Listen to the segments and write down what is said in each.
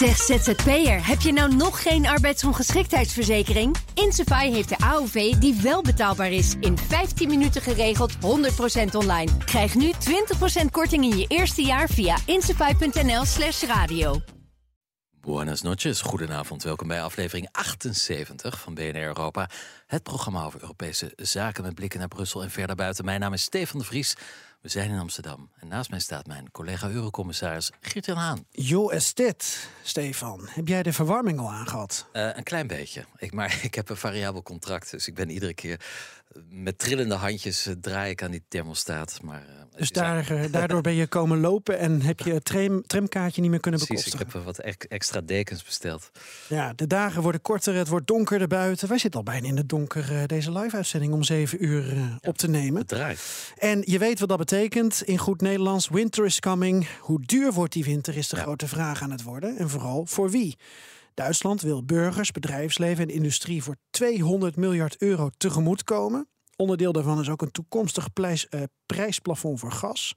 Zeg ZZP'er, heb je nou nog geen arbeidsongeschiktheidsverzekering? Insafai heeft de AOV die wel betaalbaar is. In 15 minuten geregeld, 100% online. Krijg nu 20% korting in je eerste jaar via insafai.nl slash radio. Buenas noches, goedenavond. Welkom bij aflevering 78 van BNR Europa. Het programma over Europese zaken met blikken naar Brussel en verder buiten. Mijn naam is Stefan de Vries. We zijn in Amsterdam en naast mij staat mijn collega-eurocommissaris Geert-Jan Haan. Jo, is dit, Stefan? Heb jij de verwarming al aangehad? Uh, een klein beetje. Ik, maar ik heb een variabel contract, dus ik ben iedere keer met trillende handjes uh, draai ik aan die thermostaat. Maar, uh, dus daar, daardoor ben je komen lopen en heb je het tram, tramkaartje niet meer kunnen Precies, bekostigen? ik heb wat extra dekens besteld. Ja, de dagen worden korter, het wordt donkerder buiten. Wij zitten al bijna in het donker deze live-uitzending om zeven uur ja, op te nemen. Het draait. En je weet wat dat betekent in goed Nederlands. Winter is coming. Hoe duur wordt die winter is de ja. grote vraag aan het worden. En vooral voor wie? Duitsland wil burgers, bedrijfsleven en industrie voor 200 miljard euro tegemoetkomen. Onderdeel daarvan is ook een toekomstig prijs, uh, prijsplafond voor gas.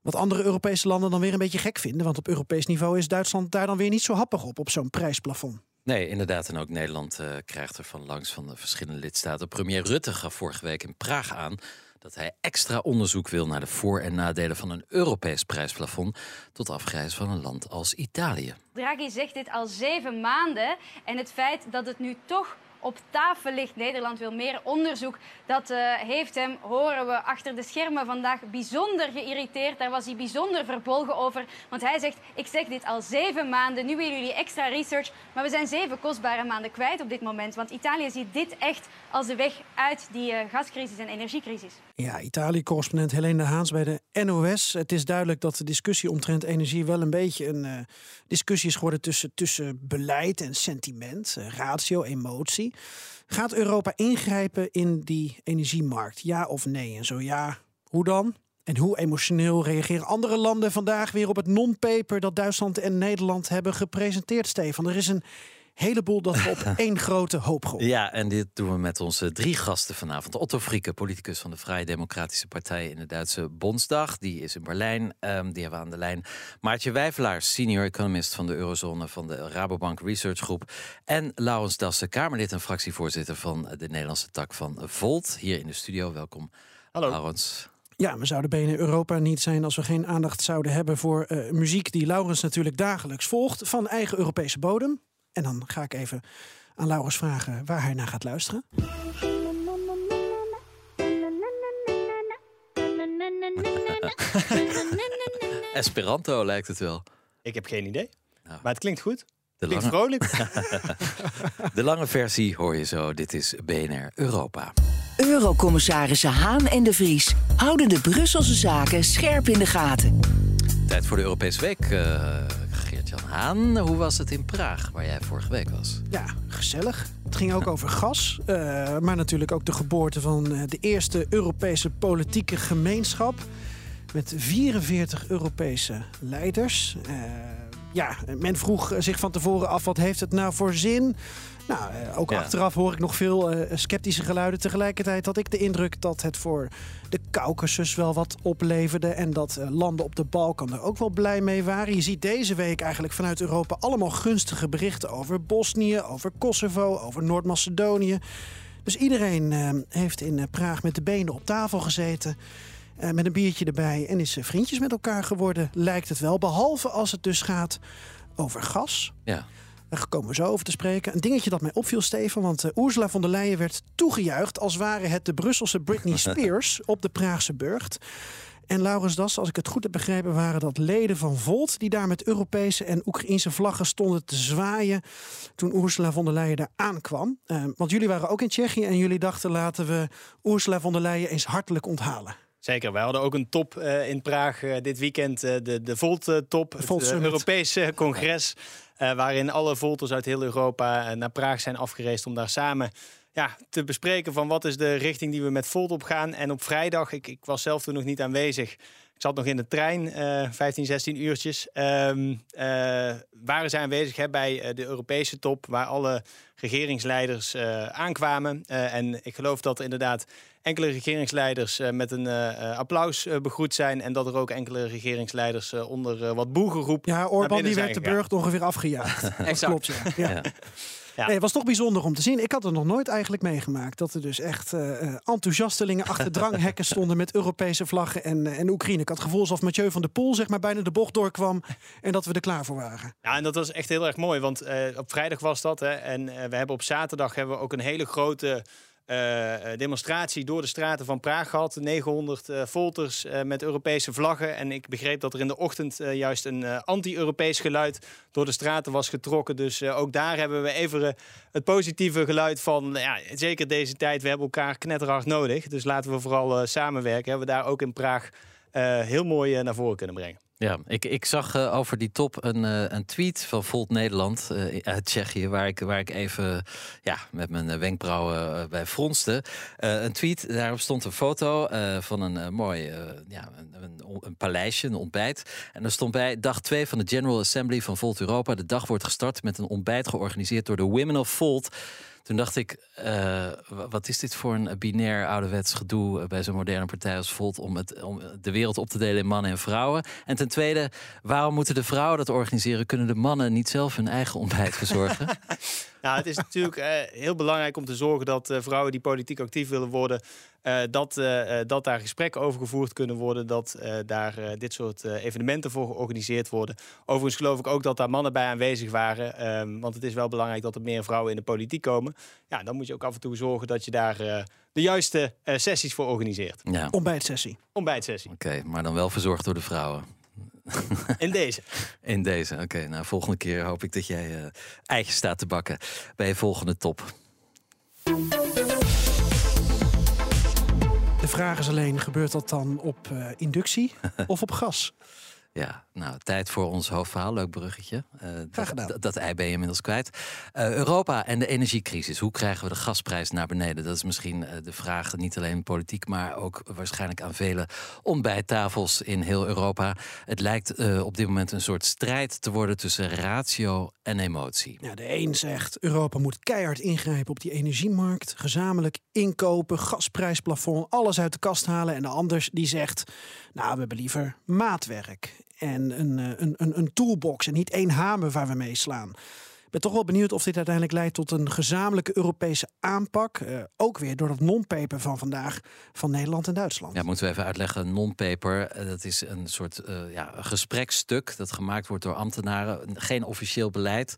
Wat andere Europese landen dan weer een beetje gek vinden. Want op Europees niveau is Duitsland daar dan weer niet zo happig op, op zo'n prijsplafond. Nee, inderdaad. En ook Nederland uh, krijgt er van langs van de verschillende lidstaten. Premier Rutte gaf vorige week in Praag aan dat hij extra onderzoek wil naar de voor- en nadelen van een Europees prijsplafond tot afgrijs van een land als Italië. Draghi zegt dit al zeven maanden en het feit dat het nu toch op tafel ligt. Nederland wil meer onderzoek. Dat uh, heeft hem, horen we, achter de schermen vandaag bijzonder geïrriteerd. Daar was hij bijzonder verbolgen over. Want hij zegt, ik zeg dit al zeven maanden. Nu willen jullie extra research. Maar we zijn zeven kostbare maanden kwijt op dit moment. Want Italië ziet dit echt als de weg uit die uh, gascrisis en energiecrisis. Ja, Italië-correspondent Helene Haans bij de NOS. Het is duidelijk dat de discussie omtrent energie wel een beetje een uh, discussie is geworden tussen, tussen beleid en sentiment, ratio, emotie. Gaat Europa ingrijpen in die energiemarkt? Ja of nee? En zo ja, hoe dan? En hoe emotioneel reageren andere landen vandaag weer op het non-paper dat Duitsland en Nederland hebben gepresenteerd, Stefan? Er is een heleboel dat we op één grote hoop gooien. Ja, en dit doen we met onze drie gasten vanavond. Otto Frieke, politicus van de Vrije Democratische Partij in de Duitse Bondsdag. Die is in Berlijn, um, die hebben we aan de lijn. Maartje Wijvelaar, senior economist van de Eurozone van de Rabobank Research Groep. En Laurens Dassen, Kamerlid en fractievoorzitter van de Nederlandse tak van Volt. Hier in de studio, welkom. Hallo. Laurens. Ja, we zouden BNN Europa niet zijn als we geen aandacht zouden hebben voor uh, muziek die Laurens natuurlijk dagelijks volgt van eigen Europese bodem. En dan ga ik even aan Laurens vragen waar hij naar gaat luisteren. Esperanto lijkt het wel. Ik heb geen idee. Nou. Maar het klinkt goed. De klinkt lange... vrolijk. De lange versie hoor je zo. Dit is BNR Europa. Eurocommissarissen Haan en de Vries houden de Brusselse zaken scherp in de gaten. Tijd voor de Europese Week. Uh, Haan, hoe was het in Praag, waar jij vorige week was? Ja, gezellig. Het ging ook over gas, uh, maar natuurlijk ook de geboorte van de eerste Europese politieke gemeenschap. Met 44 Europese leiders. Uh, ja, men vroeg zich van tevoren af, wat heeft het nou voor zin? Nou, uh, ook ja. achteraf hoor ik nog veel uh, sceptische geluiden. Tegelijkertijd had ik de indruk dat het voor de Caucasus wel wat opleverde. En dat uh, landen op de Balkan er ook wel blij mee waren. Je ziet deze week eigenlijk vanuit Europa allemaal gunstige berichten over Bosnië, over Kosovo, over Noord-Macedonië. Dus iedereen heeft in Praag met de benen op tafel gezeten. Uh, met een biertje erbij en is vriendjes met elkaar geworden, lijkt het wel. Behalve als het dus gaat over gas. Ja. Daar komen we zo over te spreken. Een dingetje dat mij opviel, Steven, want uh, Ursula von der Leyen werd toegejuicht als ware het de Brusselse Britney Spears op de Praagse burcht. En Laurens Das, als ik het goed heb begrepen, waren dat leden van Volt die daar met Europese en Oekraïnse vlaggen stonden te zwaaien toen Ursula von der Leyen daar aankwam. Uh, want jullie waren ook in Tsjechië en jullie dachten laten we Ursula von der Leyen eens hartelijk onthalen. Zeker, wij hadden ook een top uh, in Praag uh, dit weekend, uh, de, de Volt-top, Volt het Europese congres, waarin alle Volters uit heel Europa naar Praag zijn afgereisd om daar samen ja, te bespreken van wat is de richting die we met Volt op gaan. En op vrijdag, ik, ik was zelf toen nog niet aanwezig, ik zat nog in de trein, 15, 16 uurtjes. Um, waren zij aanwezig hè, bij de Europese top, waar alle regeringsleiders aankwamen. en ik geloof dat inderdaad enkele regeringsleiders met een applaus begroet zijn. En dat er ook enkele regeringsleiders onder wat boegeroep. Ja, Orbán die werd de burcht ongeveer afgejaagd. exact. Klopt, ja. ja. Ja. Nee, het was toch bijzonder om te zien. Ik had het nog nooit eigenlijk meegemaakt. Dat er dus echt uh, enthousiastelingen achter dranghekken stonden met Europese vlaggen en, uh, en Oekraïne. Ik had het gevoel alsof Mathieu van der Poel zeg maar, bijna de bocht doorkwam en dat we er klaar voor waren. Ja, en dat was echt heel erg mooi. Want op vrijdag was dat. Hè, en we hebben op zaterdag hebben we ook een hele grote uh, demonstratie door de straten van Praag gehad. 900 uh, volters uh, met Europese vlaggen. En ik begreep dat er in de ochtend juist een anti-Europees geluid door de straten was getrokken. Dus ook daar hebben we even het positieve geluid van, ja, zeker deze tijd, we hebben elkaar knetterhard nodig. Dus laten we vooral samenwerken. Hebben we daar ook in Praag heel mooi naar voren kunnen brengen. Ja, ik, ik zag uh, over die top een, uh, een tweet van Volt Nederland uh, uit Tsjechië, waar ik, waar ik even ja, met mijn wenkbrauwen bij fronste. een tweet, daarop stond een foto van een mooi ja, een, een, een, paleisje, een ontbijt. En er stond bij dag 2 van de General Assembly van Volt Europa. De dag wordt gestart met een ontbijt georganiseerd door de Women of Volt. Toen dacht ik, uh, wat is dit voor een binair ouderwets gedoe eh, bij zo'n moderne partij als Volt om, het, om de wereld op te delen in mannen en vrouwen? En ten tweede, waarom moeten de vrouwen dat organiseren? Kunnen de mannen niet zelf hun eigen ontbijt verzorgen? nou, het is natuurlijk uh, heel belangrijk om te zorgen dat uh, vrouwen die politiek actief willen worden, uh, dat, dat daar gesprekken over gevoerd kunnen worden, dat daar dit soort evenementen voor georganiseerd worden. Overigens geloof ik ook dat daar mannen bij aanwezig waren, um, want het is wel belangrijk dat er meer vrouwen in de politiek komen. Ja, dan moet je ook af en toe zorgen dat je daar de juiste sessies voor organiseert. Ja. Ontbijtsessie. Ontbijtsessie. Oké, maar dan wel verzorgd door de vrouwen. In deze. In deze, oké. nou, volgende keer hoop ik dat jij uh, eitjes staat te bakken bij je volgende top. De vraag is alleen, gebeurt dat dan op uh, inductie of op gas? Ja, nou, tijd voor ons hoofdverhaal. Leuk bruggetje. Uh, Graag Dat, dat ei ben je inmiddels kwijt. Uh, Europa en de energiecrisis. Hoe krijgen we de gasprijs naar beneden? Dat is misschien uh, de vraag, niet alleen politiek, maar ook waarschijnlijk aan vele ontbijttafels in heel Europa. Het lijkt op dit moment een soort strijd te worden tussen ratio en emotie. Ja, de een zegt Europa moet keihard ingrijpen op die energiemarkt, gezamenlijk inkopen, gasprijsplafond, alles uit de kast halen. En de ander die zegt, nou, we hebben liever maatwerk en een, eh, een, een, een toolbox en niet één hamer waar we mee slaan ben toch wel benieuwd of dit uiteindelijk leidt tot een gezamenlijke Europese aanpak. Uh, ook weer door dat non-paper van vandaag van Nederland en Duitsland. Ja, moeten we even uitleggen. Non-paper, uh, dat is een soort uh, ja, gesprekstuk dat gemaakt wordt door ambtenaren. Geen officieel beleid.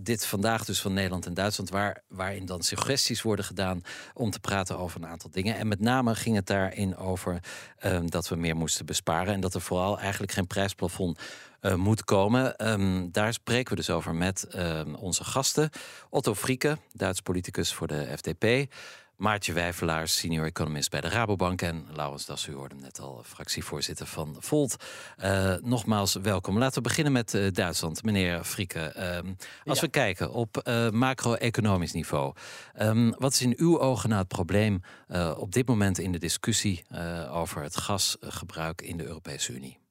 dit vandaag dus van Nederland en Duitsland, waar, waarin dan suggesties worden gedaan om te praten over een aantal dingen. En met name ging het daarin over ehm, dat we meer moesten besparen en dat er vooral eigenlijk geen prijsplafond uh, moet komen. Um, daar spreken we dus over met um, onze gasten. Otto Frieke, Duits politicus voor de FDP. Maartje Wijvelaar, senior economist bij de Rabobank. En Laurens Das, u hoorde hem net al, fractievoorzitter van Volt. Uh, nogmaals, welkom. Laten we beginnen met uh, Duitsland. Meneer Frieke, um, als ja. we kijken op uh, macro-economisch niveau. Um, wat is in uw ogen nou het probleem op dit moment in de discussie over het gasgebruik in de Europese Unie?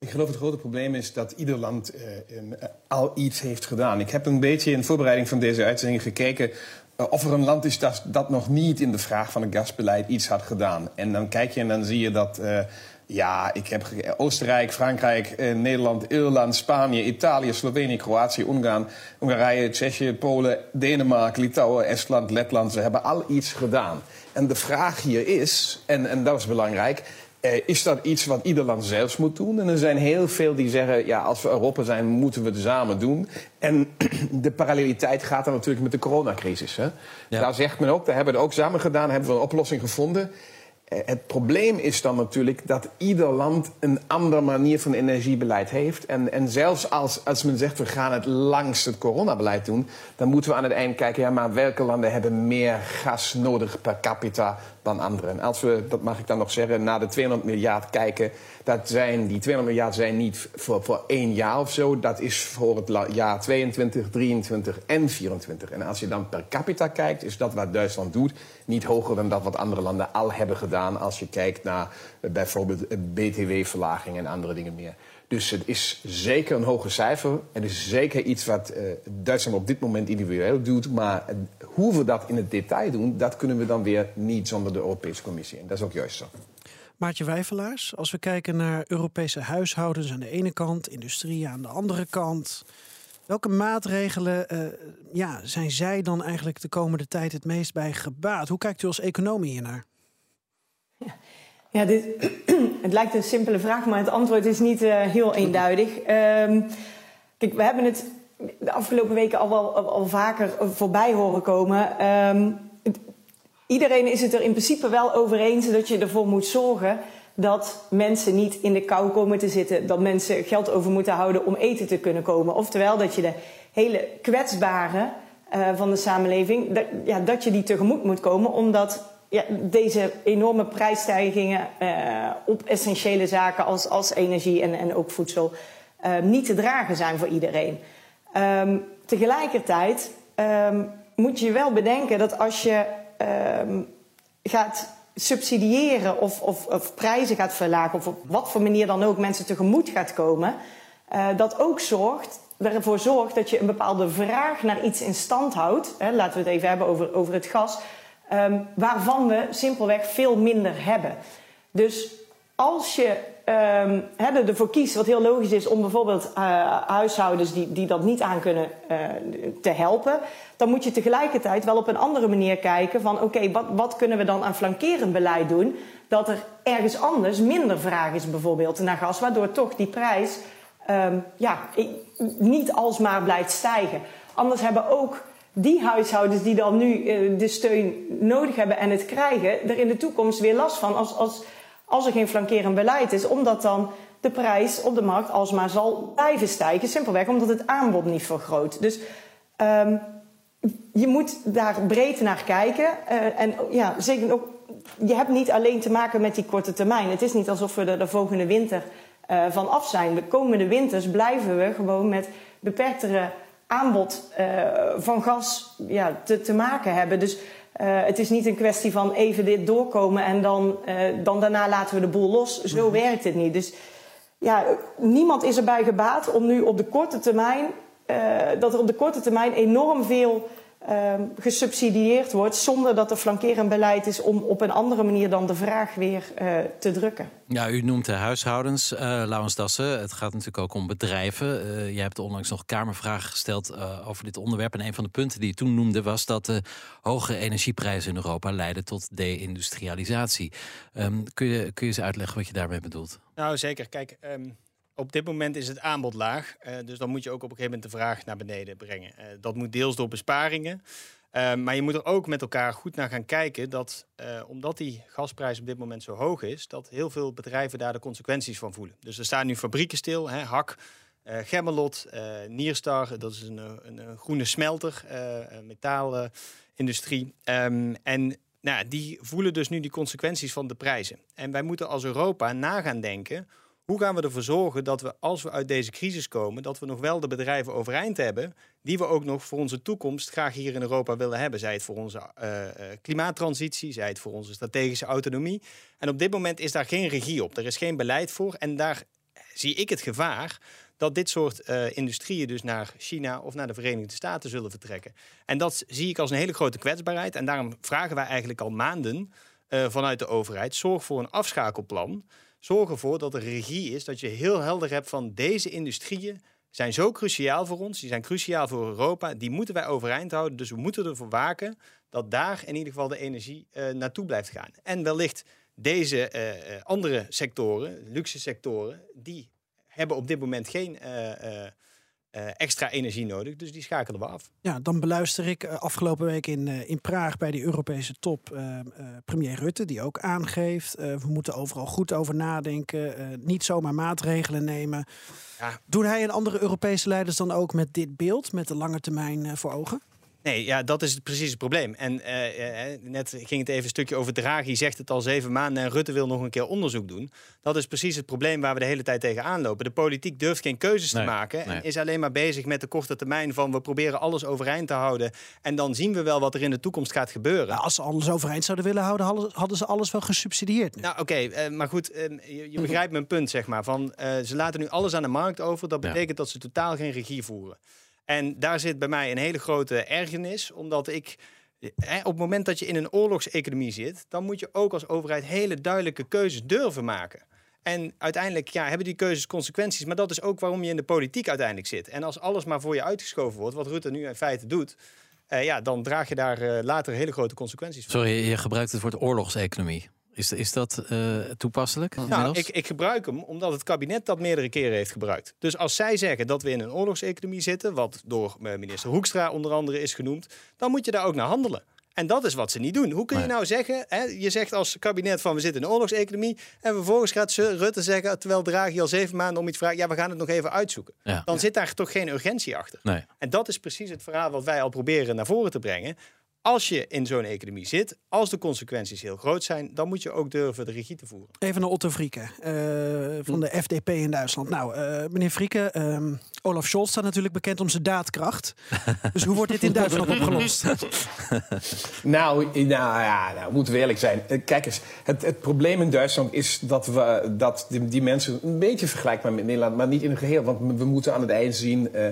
Ik geloof het grote probleem is dat ieder land uh, al iets heeft gedaan. Ik heb een beetje in voorbereiding van deze uitzending gekeken uh, of er een land is dat, dat nog niet in de vraag van het gasbeleid iets had gedaan. En dan kijk je en dan zie je dat. Ja, ik heb Oostenrijk, Frankrijk, Nederland, Ierland, Spanje, Italië, Slovenië, Kroatië, Ungarn, Hongarije, Tsjechië, Polen, Denemarken, Litouwen, Estland, Letland. Ze hebben al iets gedaan. En de vraag hier is, en, en dat is belangrijk, uh, is dat iets wat ieder land zelfs moet doen? En er zijn heel veel die zeggen, ja, als we Europa zijn, moeten we het samen doen. En de paralleliteit gaat dan natuurlijk met de coronacrisis. Hè? Ja. Daar zegt men ook, daar hebben we het ook samen gedaan, hebben we een oplossing gevonden. Eh, het probleem is dan natuurlijk dat ieder land een andere manier van energiebeleid heeft. En, en zelfs als, als men zegt we gaan het langs het coronabeleid doen, dan moeten we aan het eind kijken, ja, maar welke landen hebben meer gas nodig per capita dan anderen? En als we, dat mag ik dan nog zeggen, naar de 200 miljard kijken, dat zijn, die 200 miljard zijn niet voor, voor één jaar of zo, dat is voor het jaar 22, 23 en 24. En als je dan per capita kijkt, is dat wat Duitsland doet niet hoger dan dat wat andere landen al hebben gedaan als je kijkt naar bijvoorbeeld BTW-verlaging en andere dingen meer. Dus het is zeker een hoger cijfer. Het is zeker iets wat uh, Duitsland op dit moment individueel doet. Maar hoe we dat in het detail doen, dat kunnen we dan weer niet zonder de Europese Commissie. En dat is ook juist zo. Maartje Wijvelaars, als we kijken naar Europese huishoudens aan de ene kant, industrie aan de andere kant. Welke maatregelen uh, ja, zijn zij dan eigenlijk de komende tijd het meest bij gebaat? Hoe kijkt u als econoom hiernaar? Ja. Ja, dit, het lijkt een simpele vraag, maar het antwoord is niet uh, heel eenduidig. Um, kijk, we hebben het de afgelopen weken al wel al, vaker voorbij horen komen. Um, iedereen is het er in principe wel over eens dat je ervoor moet zorgen dat mensen niet in de kou komen te zitten, dat mensen geld over moeten houden om eten te kunnen komen. Oftewel dat je de hele kwetsbare uh, van de samenleving, dat, ja, dat je die tegemoet moet komen, omdat ja, deze enorme prijsstijgingen uh, op essentiële zaken als, als energie en, en ook voedsel uh, niet te dragen zijn voor iedereen. Um, tegelijkertijd um, moet je wel bedenken dat als je um, gaat subsidiëren of, of, of, prijzen gaat verlagen, of op wat voor manier dan ook mensen tegemoet gaat komen, uh, dat ook zorgt, ervoor zorgt dat je een bepaalde vraag naar iets in stand houdt. Hè, laten we het even hebben over, over het gas waarvan we simpelweg veel minder hebben. Dus als je um, he, ervoor kiest, wat heel logisch is, om bijvoorbeeld uh, huishoudens die, die dat niet aan kunnen uh, te helpen, dan moet je tegelijkertijd wel op een andere manier kijken van oké, wat, wat kunnen we dan aan flankerend beleid doen? Dat er ergens anders minder vraag is bijvoorbeeld naar gas, waardoor toch die prijs um, ja, niet alsmaar blijft stijgen. Anders hebben ook die huishoudens die dan nu uh, de steun nodig hebben en het krijgen, er in de toekomst weer last van als, als, als er geen flankerend beleid is, omdat dan de prijs op de markt alsmaar zal blijven stijgen. Simpelweg omdat het aanbod niet vergroot. Dus um, je moet daar breed naar kijken. Uh, en ja, zeker ook, je hebt niet alleen te maken met die korte termijn. Het is niet alsof we er de volgende winter uh, van af zijn. De komende winters blijven we gewoon met beperktere aanbod uh, van gas ja, te, te maken hebben. Dus uh, het is niet een kwestie van even dit doorkomen en dan, uh, dan daarna laten we de boel los. Zo mm -hmm. werkt het niet. Dus ja, niemand is erbij gebaat om nu op de korte termijn, dat er op de korte termijn enorm veel um, gesubsidieerd wordt zonder dat er flankerend beleid is om op een andere manier dan de vraag weer uh, te drukken. Ja, u noemt de huishoudens, uh, Laurens Dassen. Het gaat natuurlijk ook om bedrijven. Uh, jij hebt onlangs nog Kamervragen gesteld uh, over dit onderwerp. En een van de punten die je toen noemde was dat de hoge energieprijzen in Europa leiden tot deindustrialisatie. Um, kun, je, kun je eens uitleggen wat je daarmee bedoelt? Nou, zeker. Kijk, um, op dit moment is het aanbod laag. Uh, dus dan moet je ook op een gegeven moment de vraag naar beneden brengen. Uh, dat moet deels door besparingen. Uh, maar je moet er ook met elkaar goed naar gaan kijken dat, omdat die gasprijs op dit moment zo hoog is, dat heel veel bedrijven daar de consequenties van voelen. Dus er staan nu fabrieken stil, hè, Hak, Gemmelot, Nierstar, dat is een, een, groene smelter, metaalindustrie. Um, en nou, die voelen dus nu die consequenties van de prijzen. En wij moeten als Europa na gaan denken hoe gaan we ervoor zorgen dat we, als we uit deze crisis komen, dat we nog wel de bedrijven overeind hebben, die we ook nog voor onze toekomst graag hier in Europa willen hebben. Zij het voor onze uh, klimaattransitie, zij het voor onze strategische autonomie. En op dit moment is daar geen regie op. Er is geen beleid voor. En daar zie ik het gevaar dat dit soort uh, industrieën dus naar China of naar de Verenigde Staten zullen vertrekken. En dat zie ik als een hele grote kwetsbaarheid. En daarom vragen wij eigenlijk al maanden vanuit de overheid: zorg voor een afschakelplan. Zorg ervoor dat er regie is, dat je heel helder hebt van deze industrieën zijn zo cruciaal voor ons, die zijn cruciaal voor Europa, die moeten wij overeind houden. Dus we moeten ervoor waken dat daar in ieder geval de energie uh, naartoe blijft gaan. En wellicht deze uh, andere sectoren, luxe sectoren, die hebben op dit moment geen extra energie nodig. Dus die schakelen we af. Ja, dan beluister ik uh, afgelopen week in, uh, in Praag bij die Europese top premier Rutte, die ook aangeeft: we moeten overal goed over nadenken, niet zomaar maatregelen nemen. Ja. Doen hij en andere Europese leiders dan ook met dit beeld, met de lange termijn voor ogen? Nee, ja, dat is precies het probleem. En uh, net ging het even een stukje over Draghi, zegt het al zeven maanden en Rutte wil nog een keer onderzoek doen. Dat is precies het probleem waar we de hele tijd tegenaan lopen. De politiek durft geen keuzes te maken en is alleen maar bezig met de korte termijn van we proberen alles overeind te houden en dan zien we wel wat er in de toekomst gaat gebeuren. Nou, als ze alles overeind zouden willen houden, hadden ze alles wel gesubsidieerd. Nu. Nou, oké, maar goed, je, je, begrijpt mijn punt, zeg maar. Van, ze laten nu alles aan de markt over. Dat betekent dat ze totaal geen regie voeren. En daar zit bij mij een hele grote ergernis, omdat ik. op het moment dat je in een oorlogseconomie zit, dan moet je ook als overheid hele duidelijke keuzes durven maken. En uiteindelijk ja, hebben die keuzes consequenties. Maar dat is ook waarom je in de politiek uiteindelijk zit. En als alles maar voor je uitgeschoven wordt, wat Rutte nu in feite doet. Eh, ja, dan draag je daar uh, later hele grote consequenties voor. Sorry, je gebruikt het woord oorlogseconomie. Is, is dat uh, toepasselijk? Nou, ik, ik, gebruik hem omdat het kabinet dat meerdere keren heeft gebruikt. Dus als zij zeggen dat we in een oorlogseconomie zitten, wat door minister Hoekstra onder andere is genoemd, dan moet je daar ook naar handelen. En dat is wat ze niet doen. Hoe kun je nou zeggen, hè, je zegt als kabinet van we zitten in een oorlogseconomie en vervolgens gaat Rutte zeggen, terwijl Draghi al zeven maanden om iets vraagt, ja we gaan het nog even uitzoeken. Dan zit daar toch geen urgentie achter. Nee. En dat is precies het verhaal wat wij al proberen naar voren te brengen als je in zo'n economie zit, als de consequenties heel groot zijn, dan moet je ook durven de regie te voeren. Even naar Otto Frieke uh, van de FDP in Duitsland. Nou, uh, meneer Frieke, uh, Olaf Scholz staat natuurlijk bekend om zijn daadkracht. dus hoe wordt dit in Duitsland opgelost? nou, nou ja, nou, moeten we eerlijk zijn. Eh, kijk eens, het, het probleem in Duitsland is dat, we, dat die, die, mensen een beetje vergelijkbaar met Nederland, maar niet in het geheel. Want we moeten aan het eind zien uh,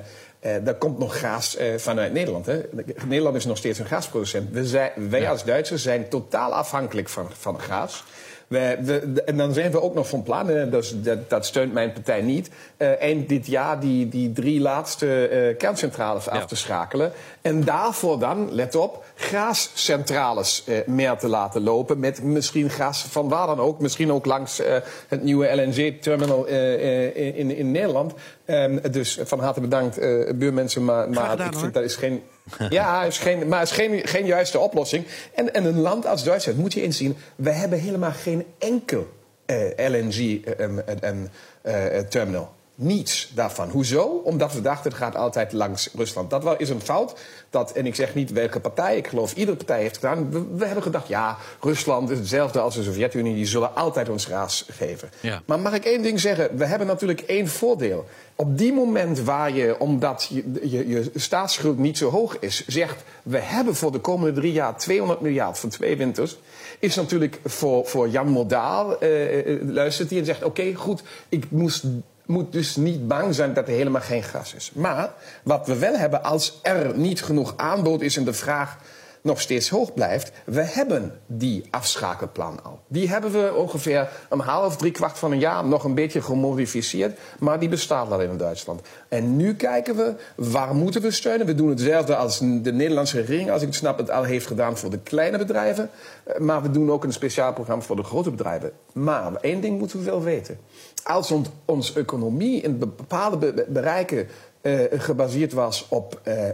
er komt nog gas uh, vanuit Nederland. Hè. Nederland is nog steeds een gasproducent. We zijn, wij als Duitsers zijn totaal afhankelijk van, van gas. We, en dan zijn we ook nog van plan, dat, dat steunt mijn partij niet, uh, eind dit jaar die, die drie laatste uh, kerncentrales af te schakelen. En daarvoor dan, let op, gascentrales uh, meer te laten lopen. Met misschien gas van waar dan ook. Misschien ook langs het nieuwe LNG-terminal in, in Nederland. Um, dus van harte bedankt, buurmensen. Maar, maar ik vind dat is geen ja, is geen, maar het is geen, geen juiste oplossing. En, en een land als Duitsland moet je inzien... we hebben helemaal geen enkel uh, LNG-terminal. Niets daarvan. Hoezo? Omdat we dachten, het gaat altijd langs Rusland. Dat is een fout. Dat, en ik zeg niet welke partij, ik geloof iedere partij heeft gedaan. We, hebben gedacht, ja, Rusland is hetzelfde als de Sovjet-Unie. Die zullen altijd ons gas geven. Ja. Maar mag ik één ding zeggen? We hebben natuurlijk één voordeel. Op die moment waar je, omdat je, je, je staatsschuld niet zo hoog is, zegt... we hebben voor de komende drie jaar 200 miljard voor twee winters... is natuurlijk voor, voor Jan Modaal, uh, luistert hij en zegt... oké, goed, ik moest moet dus niet bang zijn dat er helemaal geen gas is. Maar wat we wel hebben, als er niet genoeg aanbod is en de vraag nog steeds hoog blijft, we hebben die afschakelplan al. Die hebben we ongeveer een half, drie kwart van een jaar nog een beetje gemodificeerd, maar die bestaat al in Duitsland. En nu kijken we, waar moeten we steunen? We doen hetzelfde als de Nederlandse regering, als ik het snap, het al heeft gedaan voor de kleine bedrijven. Eh, maar we doen ook een speciaal programma voor de grote bedrijven. Maar één ding moeten we wel weten als onze economie in bepaalde bereiken uh, gebaseerd was op uh, uh,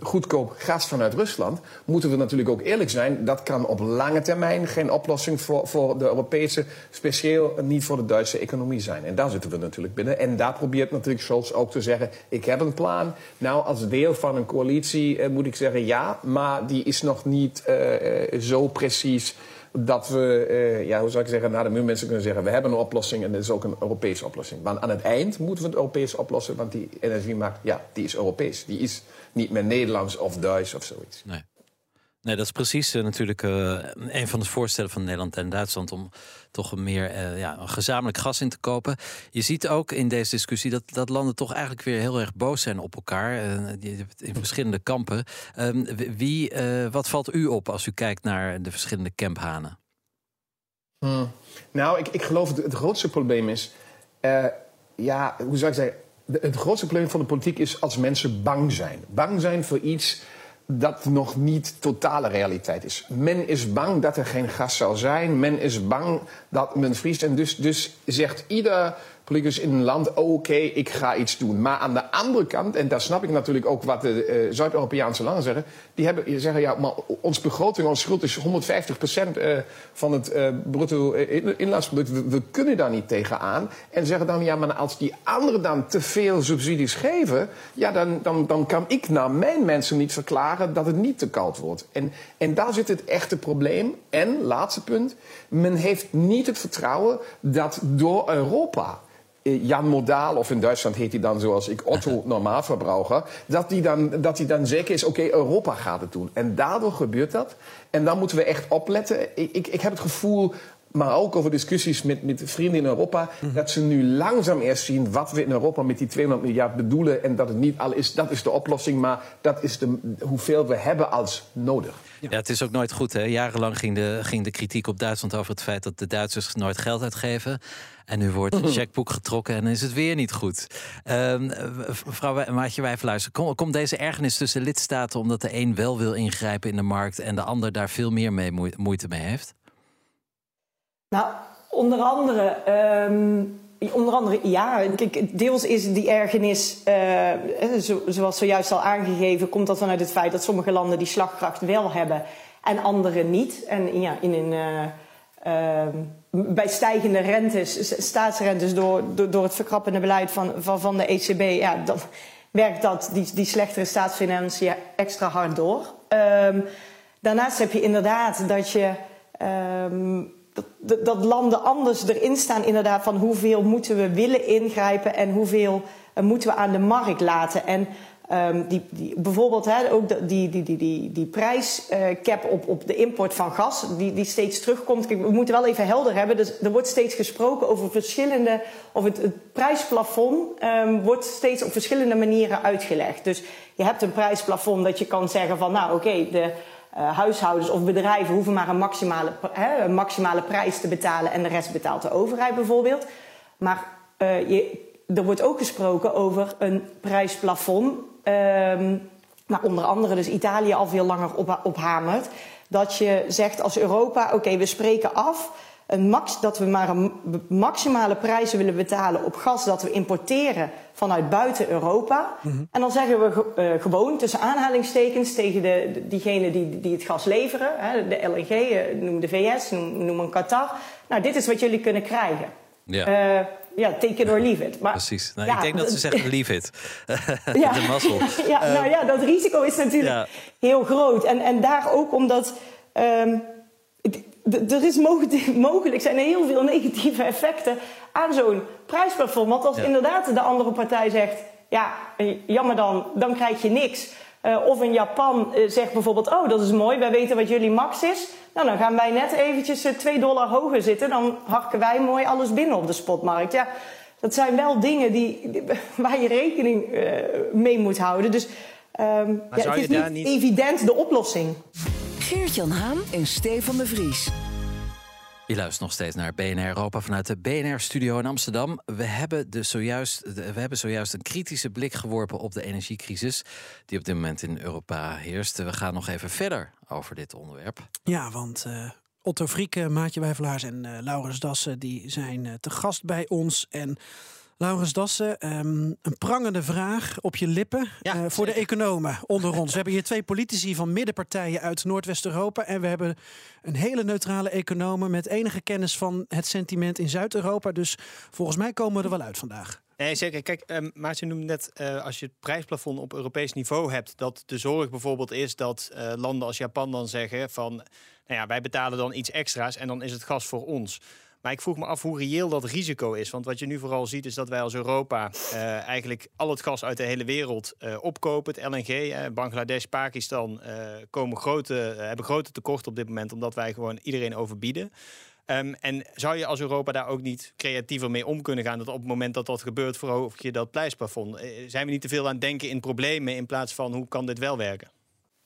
goedkoop gas vanuit Rusland, moeten we natuurlijk ook eerlijk zijn. Dat kan op lange termijn geen oplossing voor, voor de Europese, speciaal niet voor de Duitse economie zijn. En daar zitten we natuurlijk binnen. En daar probeert natuurlijk Scholz ook te zeggen: ik heb een plan. Nou, als deel van een coalitie moet ik zeggen ja, maar die is nog niet zo precies dat we, uh, ja, hoe zou ik zeggen, naar de mensen kunnen zeggen... we hebben een oplossing en dit is ook een Europese oplossing. Maar aan het eind moeten we het Europees oplossen... want die energiemarkt, ja, die is Europees. Die is niet meer Nederlands of Duits of zoiets. Nee. Nee, dat is precies uh, natuurlijk uh, een van de voorstellen van Nederland en Duitsland om toch een meer uh, ja, gezamenlijk gas in te kopen. Je ziet ook in deze discussie dat, dat landen toch eigenlijk weer heel erg boos zijn op elkaar. in verschillende kampen. Ehm, wie, wat valt u op als u kijkt naar de verschillende kamphanen? Hmm. Nou, ik, ik geloof het grootste probleem is. ja, hoe zou ik zeggen? het grootste probleem van de politiek is als mensen bang zijn. Bang zijn voor iets dat nog niet totale realiteit is. Men is bang dat er geen gas zal zijn. Men is bang dat men vriest. En dus, dus zegt ieder politicus in een land, oké, ik ga iets doen. Maar aan de andere kant, en daar snap ik natuurlijk ook wat de uh, Zuid-Europese landen zeggen, die hebben, zeggen ja, maar ons begroting, ons schuld is 150 procent uh, van het uh, bruto inlandsproduct. We, we, kunnen daar niet tegenaan. En zeggen dan, ja, maar als die anderen dan te veel subsidies geven, ja, dan, dan, dan kan ik naar mijn mensen niet verklaren dat het niet te koud wordt. En, en daar zit het echte probleem. En, laatste punt, men heeft niet het vertrouwen dat door Europa eh, Jan Modaal, of in Duitsland heet hij dan zoals ik, Otto Normaalverbruiker, dat hij dan, dat hij dan zeker is, oké, Europa gaat het doen. En daardoor gebeurt dat. En dan moeten we echt opletten. Ik, ik, ik heb het gevoel, maar ook over discussies met, met vrienden in Europa, mhm. dat ze nu langzaam eerst zien wat we in Europa met die 200 miljard bedoelen. En dat het niet al is, dat is de oplossing, maar dat is de, hoeveel we hebben als nodig. Ja. het is ook nooit goed. Hè? Jarenlang ging de, ging de kritiek op Duitsland over het feit dat de Duitsers nooit geld uitgeven. En nu wordt het checkboek getrokken en is het weer niet goed. Uh, mevrouw Maatje Wijfluister, komt kom deze ergernis tussen lidstaten omdat de een wel wil ingrijpen in de markt en de ander daar veel meer mee moeite mee heeft? Nou, onder andere. Um, onder andere, ja, deels is die ergernis, uh, zoals zojuist al aangegeven, komt dat vanuit het feit dat sommige landen die slagkracht wel hebben en andere niet. En ja, in een, uh, bij stijgende rentes, staatsrentes, door, door, het verkrappende beleid van, van, van de ECB, ja, dan werkt dat, die, die slechtere staatsfinanciën extra hard door. Um, daarnaast heb je inderdaad dat je. Um, dat, dat, landen anders erin staan, inderdaad, van hoeveel moeten we willen ingrijpen en hoeveel uh, moeten we aan de markt laten. En um, die, die, bijvoorbeeld hè, ook die, die, die, die, die prijscap uh, op, op de import van gas, die, die steeds terugkomt. We moeten wel even helder hebben, dus er wordt steeds gesproken over verschillende, of het, het prijsplafond um, wordt steeds op verschillende manieren uitgelegd. Dus je hebt een prijsplafond dat je kan zeggen van, nou oké, de uh, huishoudens of bedrijven hoeven maar een maximale, een maximale prijs te betalen en de rest betaalt de overheid bijvoorbeeld. Maar uh, je, er wordt ook gesproken over een prijsplafond, um, waar onder andere dus Italië al veel langer op, op hamert. Dat je zegt als Europa, oké, we spreken af een max, dat we maar een maximale prijzen willen betalen op gas dat we importeren vanuit buiten Europa. Mm -hmm. En dan zeggen we uh, gewoon tussen aanhalingstekens tegen de, de, diegenen die, die het gas leveren, hè, de LNG, uh, noem de VS, noem, noem een Qatar. Nou, dit is wat jullie kunnen krijgen. Ja. Uh, ja, take it or leave it. Maar, Precies. Nou, ja, ik denk dat ze zeggen leave it. ja. de mazzel. ja, nou ja, dat risico is natuurlijk ja. heel groot. En, en daar ook omdat... Um, er is mogelijk zijn er heel veel negatieve effecten aan zo'n prijsplafond. Want als ja. inderdaad de andere partij zegt, ja, jammer dan, dan krijg je niks. Uh, of in Japan uh, zegt bijvoorbeeld, oh dat is mooi, wij weten wat jullie max is. Nou, dan gaan wij net eventjes uh, 2 dollar hoger zitten. Dan harken wij mooi alles binnen op de spotmarkt. Ja, dat zijn wel dingen die, die waar je rekening mee moet houden. Dus um, ja, het is niet, niet evident de oplossing. Geert-Jan Haan en Stefan de Vries. Je luistert nog steeds naar BNR Europa vanuit de BNR-studio in Amsterdam. We hebben, dus zojuist, we hebben zojuist een kritische blik geworpen op de energiecrisis... die op dit moment in Europa heerst. We gaan nog even verder over dit onderwerp. Ja, want uh, Otto Frieke, Maatje Wijvelaars en uh, Laurens Dassen... die zijn uh, te gast bij ons en... Laurens Dassen, um, een prangende vraag op je lippen ja, uh, voor de economen onder ons. We hebben hier twee politici van middenpartijen uit Noordwest-Europa. En we hebben een hele neutrale economen met enige kennis van het sentiment in Zuid-Europa. Dus volgens mij komen we er wel uit vandaag. Nee, zeker. Kijk, um, Maartje noemde net, uh, als je het prijsplafond op Europees niveau hebt, dat de zorg bijvoorbeeld is dat uh, landen als Japan dan zeggen van, nou ja, wij betalen dan iets extra's en dan is het gas voor ons. Maar ik vroeg me af hoe reëel dat risico is. Want wat je nu vooral ziet is dat wij als Europa uh, eigenlijk al het gas uit de hele wereld uh, opkopen. Het LNG, uh, Bangladesh, Pakistan komen grote, hebben grote tekorten op dit moment. Omdat wij gewoon iedereen overbieden. Um, en zou je als Europa daar ook niet creatiever mee om kunnen gaan? Dat op het moment dat dat gebeurt, verhoog je dat prijsplafond. Zijn we niet te veel aan het denken in problemen in plaats van hoe kan dit wel werken?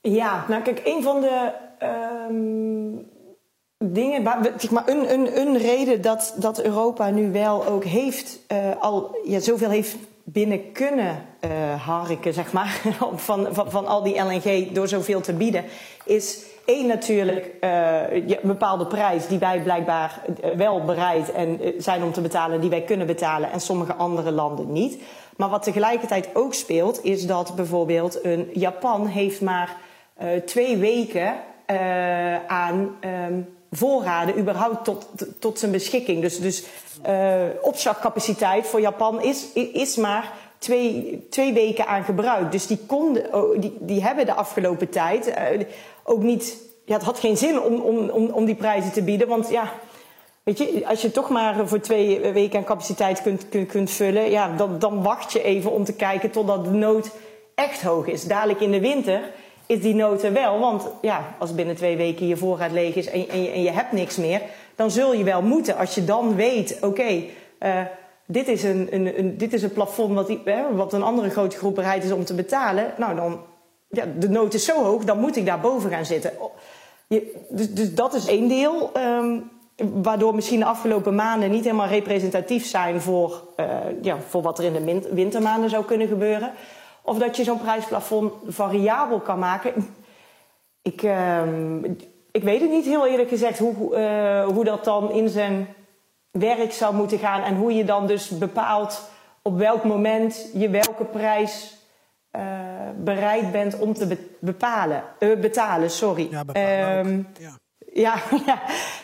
Ja, nou kijk, een van de um dingen, zeg maar, een, een, een reden dat, dat Europa nu wel ook heeft, uh, al ja, zoveel heeft binnen kunnen uh, harken, zeg maar, van, van, van al die LNG door zoveel te bieden, is één natuurlijk een bepaalde prijs die wij blijkbaar wel bereid en, zijn om te betalen, die wij kunnen betalen en sommige andere landen niet. Maar wat tegelijkertijd ook speelt, is dat bijvoorbeeld een Japan heeft maar twee weken aan um, voorraden überhaupt tot, tot zijn beschikking. Dus, dus uh, opslagcapaciteit voor Japan is, is maar twee, twee weken aan gebruik. Dus die, konden, oh, die, die hebben de afgelopen tijd uh, ook niet. Ja, het had geen zin om, om, om, om die prijzen te bieden. Want ja, weet je, als je toch maar voor twee weken aan capaciteit kunt, kunt, kunt vullen, ja, dan, dan wacht je even om te kijken totdat de nood echt hoog is. Dadelijk in de winter is die nood wel. Want ja, als binnen twee weken je voorraad leeg is en, en, je, hebt niks meer, dan zul je wel moeten. Als je dan weet, oké, uh, dit, is een, een, een, dit is een plafond wat, wat een andere grote groep bereid is om te betalen. Nou, dan, ja, de nood is zo hoog, dan moet ik daar boven gaan zitten. Je, dus, dus dat is één deel. Um, waardoor misschien de afgelopen maanden niet helemaal representatief zijn voor, uh, ja, voor wat er in de wintermaanden zou kunnen gebeuren. Of dat je zo'n prijsplafond variabel kan maken. Ik, uh, ik weet het niet heel eerlijk gezegd hoe, uh, hoe dat dan in zijn werk zou moeten gaan. En hoe je dan dus bepaalt op welk moment je welke prijs uh, bereid bent om te be bepalen, uh, betalen. Sorry. Ja, bepalen um, ja. Ja.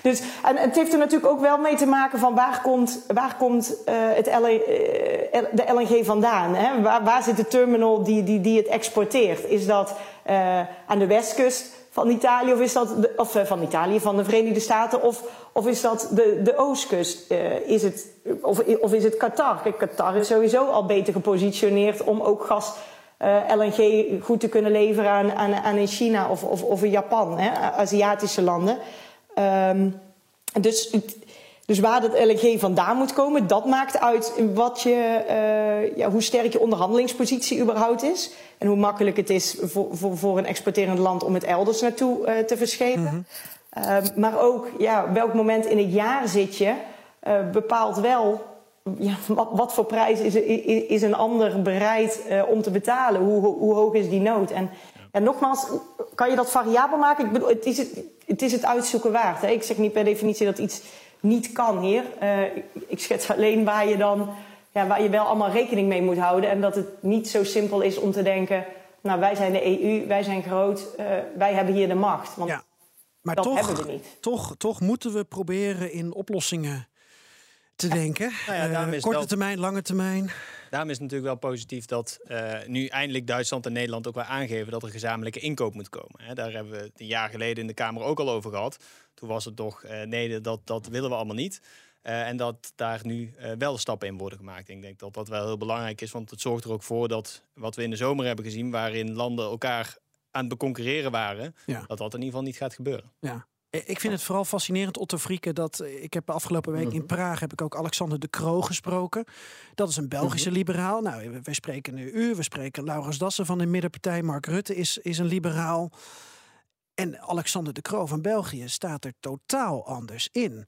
Dus, en het heeft er natuurlijk ook wel mee te maken van waar komt, waar komt uh, het LNG, uh, de LNG vandaan? Hè? Waar, waar zit de terminal die, die, die het exporteert? Is dat uh, aan de westkust van Italië of is dat de, of, van Italië, van de Verenigde Staten of, of is dat de, de oostkust? is het, of, of is het Qatar? Kijk, Qatar is sowieso al beter gepositioneerd om ook gas uh, LNG goed te kunnen leveren aan, aan, aan in China of, of, of in Japan, hè, Aziatische landen. Um, dus, dus waar dat LNG vandaan moet komen, dat maakt uit wat je, uh, ja, hoe sterk je onderhandelingspositie überhaupt is. En hoe makkelijk het is voor, voor, voor een exporterend land om het elders naartoe uh, te verschepen. Mm -hmm. uh, maar ook ja, welk moment in het jaar zit je, bepaalt wel ja, wat, wat, voor prijs is, is, een ander bereid uh, om te betalen? Hoe, hoe, hoog is die nood? En, en nogmaals, kan je dat variabel maken? Ik bedoel, het is het, het, is het uitzoeken waard. Hè? Ik zeg niet per definitie dat iets niet kan hier. Uh, ik, ik schets alleen waar je dan ja, waar je wel allemaal rekening mee moet houden. En dat het niet zo simpel is om te denken... nou, wij zijn de EU, wij zijn groot, uh, wij hebben hier de macht. Want ja, maar dat toch, hebben we niet. Toch, toch moeten we proberen in oplossingen te denken. Nou ja, uh, korte termijn, lange termijn. Daarom is het natuurlijk wel positief dat uh, nu eindelijk Duitsland en Nederland ook wel aangeven dat er gezamenlijke inkoop moet komen. Hè, daar hebben we het een jaar geleden in de Kamer ook al over gehad. Toen was het toch, uh, nee, dat, dat willen we allemaal niet. En dat daar nu wel stappen in worden gemaakt. Ik denk dat dat wel heel belangrijk is, want het zorgt er ook voor dat wat we in de zomer hebben gezien, waarin landen elkaar aan het beconcurreren waren, ja. dat dat in ieder geval niet gaat gebeuren. Ja. Ik vind het vooral fascinerend, Otto Frieke, dat ik heb afgelopen week in Praag heb ik ook Alexander de Croo gesproken. Dat is een Belgische liberaal. Nou, wij spreken nu u, we spreken Laurens Dassen van de Middenpartij, Mark Rutte is, is een liberaal. En Alexander de Croo van België staat er totaal anders in.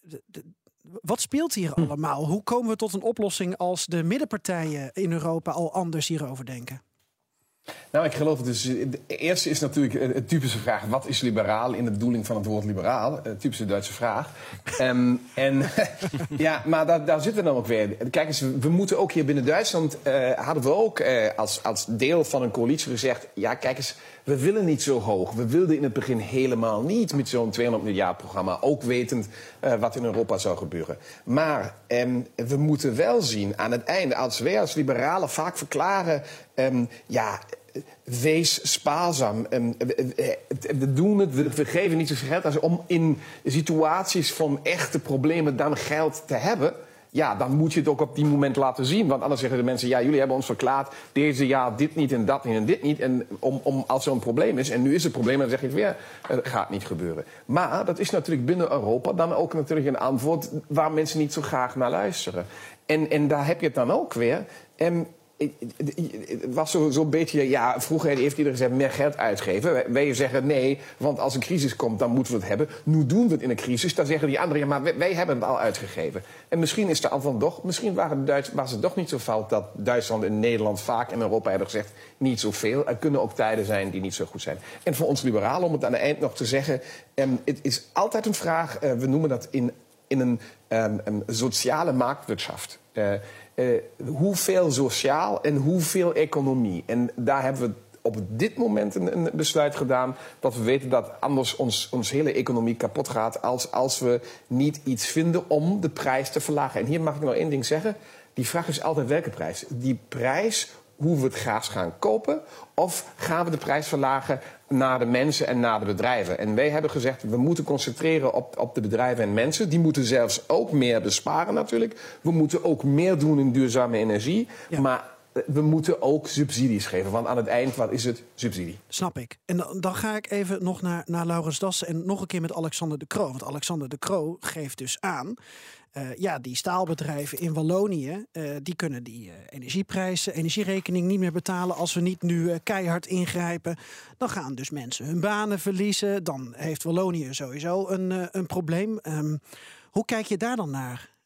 De, de, wat speelt hier hm. allemaal? Hoe komen we tot een oplossing als de middenpartijen in Europa al anders hierover denken? Nou, ik geloof het dus. De eerste is natuurlijk de typische vraag: wat is liberaal in de bedoeling van het woord liberaal? Een typische Duitse vraag. um, en ja, maar daar, daar zitten we dan ook weer. Kijk eens, we moeten ook hier binnen Duitsland. Hadden we ook als, als deel van een coalitie gezegd: ja, kijk eens, we willen niet zo hoog. We wilden in het begin helemaal niet met zo'n 200 miljard programma. Ook wetend uh, wat in Europa zou gebeuren. Maar um, we moeten wel zien aan het einde, als wij als liberalen vaak verklaren: um, ja wees spaarzaam. We doen het, we geven niet zoveel geld als om in situaties van echte problemen dan geld te hebben. Ja, dan moet je het ook op die moment laten zien. Want anders zeggen de mensen, ja, jullie hebben ons verklaard... deze jaar dit niet en dat niet en dit niet. En om, om, als er een probleem is, en nu is het probleem... dan zeg je weer, het gaat niet gebeuren. Maar dat is natuurlijk binnen Europa dan ook natuurlijk een antwoord... waar mensen niet zo graag naar luisteren. En, en daar heb je het dan ook weer. Het was zo'n zo beetje, ja, vroeger heeft iedereen gezegd meer geld uitgeven. Wij zeggen nee, want als een crisis komt, dan moeten we het hebben. Nu doen we het in een crisis, dan zeggen die anderen, ja, maar wij, hebben het al uitgegeven. En misschien is de antwoord toch, misschien waren Duits, was het toch niet zo fout dat Duitsland en Nederland vaak in Europa hebben gezegd, niet zoveel. Er kunnen ook tijden zijn die niet zo goed zijn. En voor ons liberalen, om het aan het eind nog te zeggen, um, het is altijd een vraag, uh, we noemen dat in, in een, um, een sociale marktwirtschaft. Uh, uh, hoeveel sociaal en hoeveel economie. En daar hebben we op dit moment een, een, besluit gedaan dat we weten dat anders ons, ons hele economie kapot gaat als, als we niet iets vinden om de prijs te verlagen. En hier mag ik nog één ding zeggen. Die vraag is altijd welke prijs? Die prijs hoe we het gas gaan kopen? Of gaan we de prijs verlagen naar de mensen en naar de bedrijven? En wij hebben gezegd, we moeten concentreren op, op de bedrijven en mensen. Die moeten zelfs ook meer besparen natuurlijk. We moeten ook meer doen in duurzame energie. Maar we moeten ook subsidies geven. Want aan het eind, wat is het? Subsidie. Snap ik. En dan, dan ga ik even nog naar, naar Laurens Dassen en nog een keer met Alexander de Croo. Want Alexander de Croo geeft dus aan uh, ja, die staalbedrijven in Wallonië, uh, die kunnen die energieprijzen, energierekening niet meer betalen als we niet nu keihard ingrijpen. Dan gaan dus mensen hun banen verliezen. Dan heeft Wallonië sowieso een, een probleem. Um, hoe kijk je daar dan naar?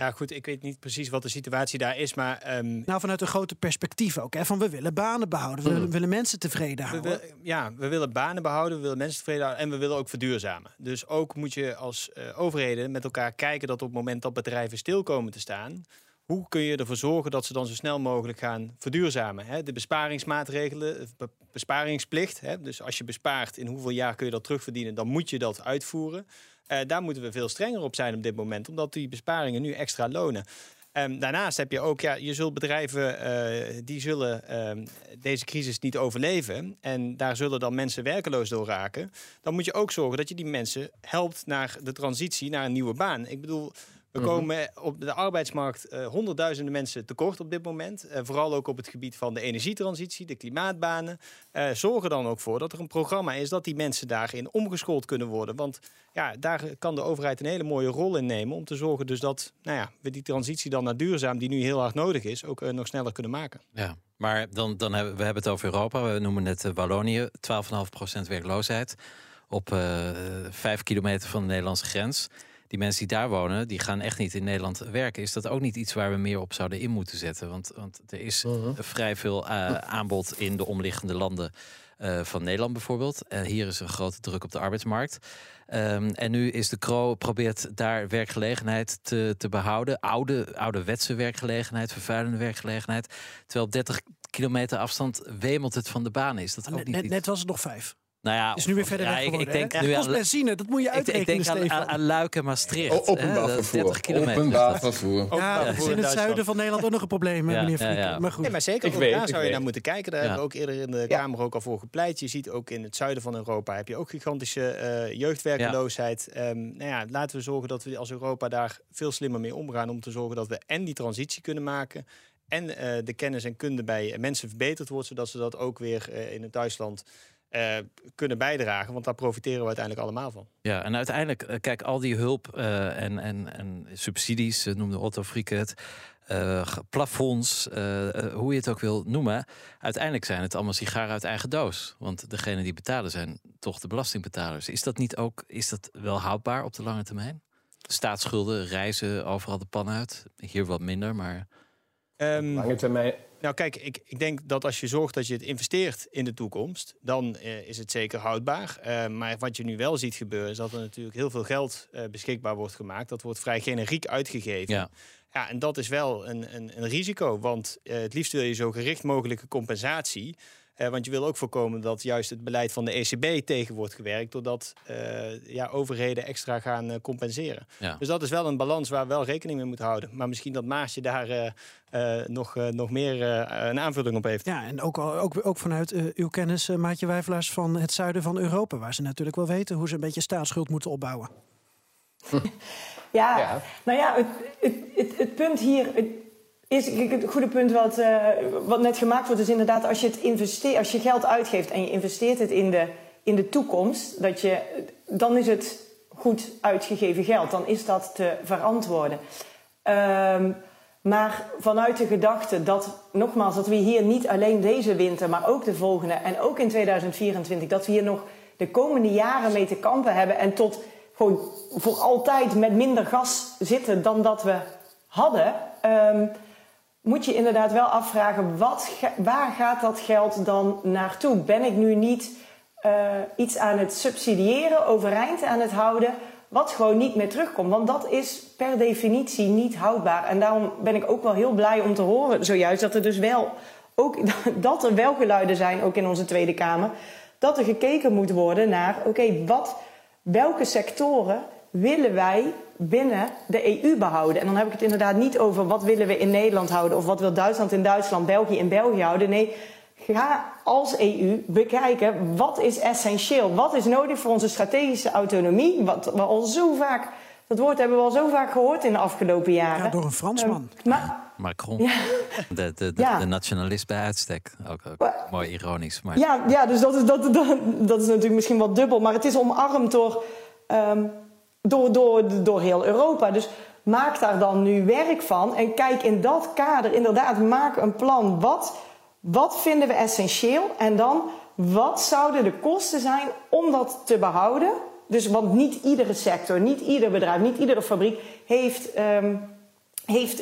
Ja, goed, ik weet niet precies wat de situatie daar is, maar... Um... Nou, vanuit een grote perspectief ook, hè? Van we willen banen behouden, we mm. willen mensen tevreden houden. We, ja, we willen banen behouden, we willen mensen tevreden houden en we willen ook verduurzamen. Dus ook moet je als uh, overheden met elkaar kijken dat op het moment dat bedrijven stil komen te staan... Hoe kun je ervoor zorgen dat ze dan zo snel mogelijk gaan verduurzamen? Hè? De besparingsmaatregelen, besparingsplicht. Hè? Dus als je bespaart, in hoeveel jaar kun je dat terugverdienen, dan moet je dat uitvoeren. Uh, daar moeten we veel strenger op zijn op dit moment, omdat die besparingen nu extra lonen. Um, daarnaast heb je ook, ja, je zult bedrijven uh, die zullen uh, deze crisis niet overleven. En daar zullen dan mensen werkeloos door raken. Dan moet je ook zorgen dat je die mensen helpt naar de transitie naar een nieuwe baan. Ik bedoel, we mhm. komen op de arbeidsmarkt uh, honderdduizenden mensen tekort op dit moment. Uh, vooral ook op het gebied van de energietransitie, de klimaatbanen. Uh, zorg er dan ook voor dat er een programma is dat die mensen daarin omgeschoold kunnen worden. Want ja, daar kan de overheid een hele mooie rol in nemen om te zorgen dus dat nou ja, we die transitie dan naar duurzaam, die nu heel hard nodig is, ook nog sneller kunnen maken. Ja, maar dan, dan hebben we hebben het over Europa. We noemen het Wallonië, 12,5% werkloosheid op vijf kilometer van de Nederlandse grens die mensen die daar wonen, die gaan echt niet in Nederland werken. Is dat ook niet iets waar we meer op zouden in moeten zetten? Want, want er is mhm. vrij veel uh, aanbod in de omliggende landen. Uh, van Nederland bijvoorbeeld. Hier is een grote druk op de arbeidsmarkt. Um, en nu is de Kro probeert daar werkgelegenheid te, te behouden. Oude, ouderwetse werkgelegenheid, vervuilende werkgelegenheid. Terwijl op 30 kilometer afstand wemelt het van de banen. Is dat ook niet net, net was het nog vijf. Nou ja, is nu weer verder ja, ik, ik, denk nu aan benzine, dat moet je uitrekenen. Ik, denk aan, aan, Luik en Maastricht. openbaar vervoer. 30 kilometer. Openbaar vervoer. Ja, is in het zuiden van Nederland ook nog een probleem, ja, meneer Friek. Maar goed. Nee, maar zeker, ook daar zou je naar moeten kijken. Daar hebben we ook eerder in de Kamer ook al voor gepleit. Je ziet ook in het zuiden van Europa heb je ook gigantische uh, jeugdwerkeloosheid. Um, nou ja, laten we zorgen dat we als Europa daar veel slimmer mee omgaan. Om te zorgen dat we en die transitie kunnen maken en uh, de kennis en kunde bij mensen verbeterd wordt, zodat ze dat ook weer uh, in het Duitsland uh, kunnen bijdragen. Want daar profiteren we uiteindelijk allemaal van. Ja, en uiteindelijk, uh, kijk, al die hulp uh, en, en, en subsidies, noemde Otto Frieke het, plafonds, hoe je het ook wil noemen. Uiteindelijk zijn het allemaal sigaren uit eigen doos. Want degene die betalen zijn toch de belastingbetalers. Is dat niet ook, is dat wel houdbaar op de lange termijn? Staatsschulden, reizen overal de pan uit. Hier wat minder, maar... Um, lange termijn nou, kijk, ik, ik denk dat als je zorgt dat je het investeert in de toekomst, dan uh, is het zeker houdbaar. Uh, maar wat je nu wel ziet gebeuren, is dat er natuurlijk heel veel geld uh, beschikbaar wordt gemaakt. Dat wordt vrij generiek uitgegeven. Ja. Ja, en dat is wel een, een, een risico, want het liefst wil je zo gericht mogelijke compensatie. Uh, want je wil ook voorkomen dat juist het beleid van de ECB tegen wordt gewerkt, doordat uh, ja, overheden extra gaan uh, compenseren. Ja. Dus dat is wel een balans waar we wel rekening mee moeten houden. Maar misschien dat Maasje daar nog, nog meer een aanvulling op heeft. Ja, en ook, ook, ook vanuit uw kennis, Maatje Wijvelaars, van het zuiden van Europa, waar ze natuurlijk wel weten hoe ze een beetje staatsschuld moeten opbouwen. ja, ja, nou ja, het, het, het, het punt hier. Is het goede punt wat, uh, wat net gemaakt wordt, is inderdaad als je, het investeert, als je geld uitgeeft en je investeert het in de, in de toekomst, dat je, dan is het goed uitgegeven geld. Dan is dat te verantwoorden. Um, Maar vanuit de gedachte dat, nogmaals, dat we hier niet alleen deze winter, maar ook de volgende en ook in 2024, dat we hier nog de komende jaren mee te kampen hebben en tot gewoon voor altijd met minder gas zitten dan dat we hadden, ehm, moet je inderdaad wel afvragen, wat, waar gaat dat geld dan naartoe? Ben ik nu niet uh, iets aan het subsidiëren, overeind aan het houden, wat gewoon niet meer terugkomt? Want dat is per definitie niet houdbaar. En daarom ben ik ook wel heel blij om te horen zojuist dat er dus wel ook dat er wel geluiden zijn, ook in onze Tweede Kamer, dat er gekeken moet worden naar, oké, wat, welke sectoren willen wij binnen de EU behouden? En dan heb ik het inderdaad niet over wat willen we in Nederland houden of wat wil Duitsland in Duitsland, België in België houden. Nee, ga als EU bekijken wat is essentieel, wat is nodig voor onze strategische autonomie, wat we al zo vaak, dat woord hebben we al zo vaak gehoord in de afgelopen jaren. Ja, door een Fransman. Um, maar, Macron, ja. de, de, de, ja. de, nationalist bij uitstek. Ook, ook maar, mooi ironisch. Maar... Ja, ja, dus dat is, dat, dat, dat is natuurlijk misschien wat dubbel, maar het is omarmd door, um, door, door, door heel Europa. Dus maak daar dan nu werk van en kijk in dat kader inderdaad, maak een plan. Wat wat vinden we essentieel? En dan, wat zouden de kosten zijn om dat te behouden? Dus, want niet iedere sector, niet ieder bedrijf, niet iedere fabriek heeft, um, heeft,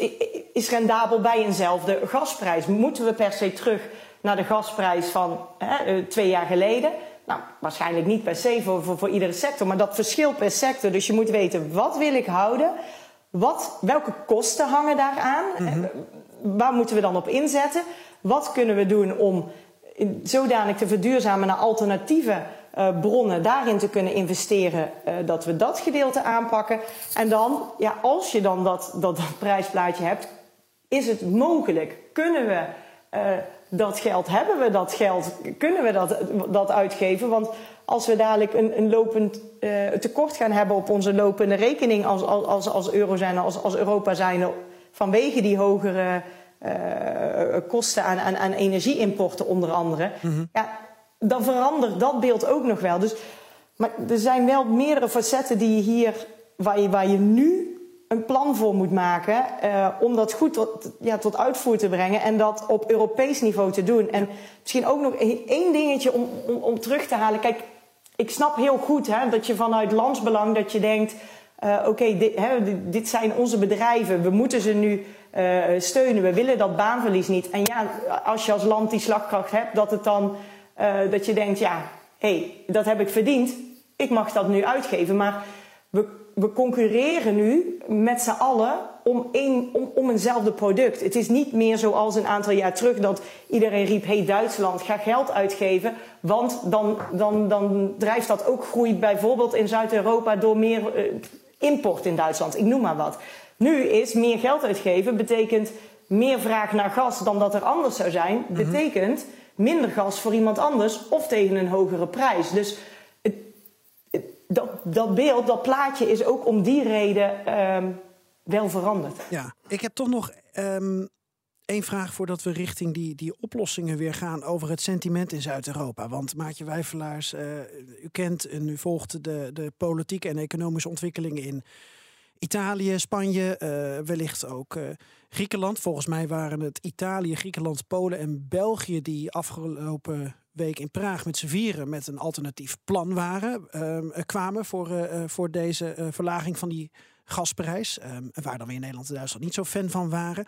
is rendabel bij eenzelfde gasprijs. Moeten we per se terug naar de gasprijs van hè, eh, twee jaar geleden? Nou, waarschijnlijk niet per se voor, voor, voor, iedere sector, maar dat verschilt per sector. Dus je moet weten, wat wil ik houden? Wat, welke kosten hangen daaraan? Mm Waar moeten we dan op inzetten? Wat kunnen we doen om zodanig te verduurzamen naar alternatieve uh, bronnen, daarin te kunnen investeren, uh, dat we dat gedeelte aanpakken. En dan, ja, als je dan dat, dat, dat prijsplaatje hebt, is het mogelijk? Kunnen we uh, dat geld, hebben we dat geld, kunnen we dat, dat uitgeven? Want als we dadelijk een, een lopend tekort gaan hebben op onze lopende rekening als, als, als euro zijn, als, als Europa zijn, vanwege die hogere uh, kosten aan, aan, aan energieimporten onder andere. Mhm. Ja, dan verandert dat beeld ook nog wel. Dus, maar er zijn wel meerdere facetten die je hier, waar je, waar je nu een plan voor moet maken uh, om dat goed tot, ja, tot uitvoer te brengen en dat op Europees niveau te doen. En misschien ook nog één dingetje om, om, om terug te halen. Kijk, ik snap heel goed hè, dat je vanuit landsbelang dat je denkt, uh, oké, dit, zijn onze bedrijven, we moeten ze nu uh, steunen. We willen dat baanverlies niet. En ja, als je als land die slagkracht hebt, dat het dan dat je denkt, ja, hé, hey, dat heb ik verdiend. Ik mag dat nu uitgeven. Maar we, we concurreren nu met z'n allen om, één, om, om eenzelfde product. Het is niet meer zoals een aantal jaar terug dat iedereen riep: hé, hey, Duitsland, ga geld uitgeven. Want dan, dan, dan drijft dat ook groei bijvoorbeeld in Zuid-Europa door meer uh, import in Duitsland. Ik noem maar wat. Nu is meer geld uitgeven, betekent meer vraag naar gas dan dat er anders zou zijn. Mhm. Betekent minder gas voor iemand anders of tegen een hogere prijs. Dus dat, dat beeld, dat plaatje is ook om die reden um, wel veranderd. Ja, ik heb toch nog um, één vraag voordat we richting die, die oplossingen weer gaan over het sentiment in Zuid-Europa. Want Maatje Wijfelaars, uh, u kent en u volgt de, de politieke en economische ontwikkelingen in Italië, Spanje, uh, wellicht ook uh, Griekenland. Volgens mij waren het Italië, Griekenland, Polen en België die afgelopen week in Praag met z'n vieren met een alternatief plan waren, uh, kwamen voor, voor deze verlaging van die gasprijs. Ehm, waar dan weer Nederland en Duitsland niet zo fan van waren.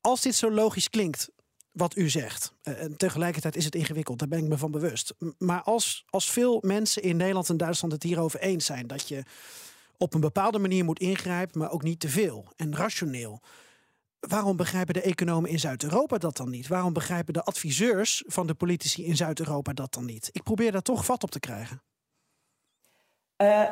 Als dit zo logisch klinkt, wat u zegt. En tegelijkertijd is het ingewikkeld, daar ben ik me van bewust. Maar als, als veel mensen in Nederland en Duitsland het hierover eens zijn dat je op een bepaalde manier moet ingrijpen, maar ook niet te veel en rationeel. Waarom begrijpen de economen in Zuid-Europa dat dan niet? Waarom begrijpen de adviseurs van de politici in Zuid-Europa dat dan niet? Ik probeer daar toch vat op te krijgen. Uh,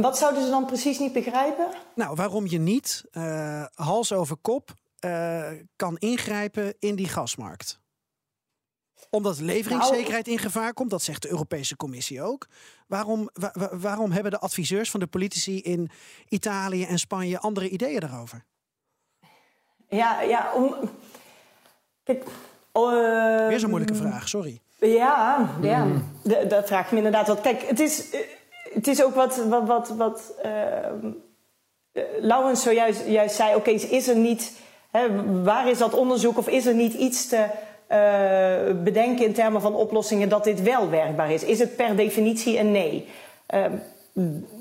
wat zouden ze dan precies niet begrijpen? Nou, waarom je niet uh, hals over kop uh, kan ingrijpen in die gasmarkt omdat leveringszekerheid in gevaar komt, dat zegt de Europese Commissie ook. Waarom, waarom hebben de adviseurs van de politici in Italië en Spanje andere ideeën daarover? Ja, ja, om. Kijk. Uh, Weer zo'n moeilijke vraag, sorry. Ja, ja. Mm. dat vraag je me inderdaad wat. Kijk, het is, het is ook wat. wat, wat, wat uh, Laurens zojuist juist zei: oké, okay, is er niet Hè, waar is dat onderzoek of is er niet iets te uh, bedenken in termen van oplossingen dat dit wel werkbaar is? Is het per definitie een nee? Uh,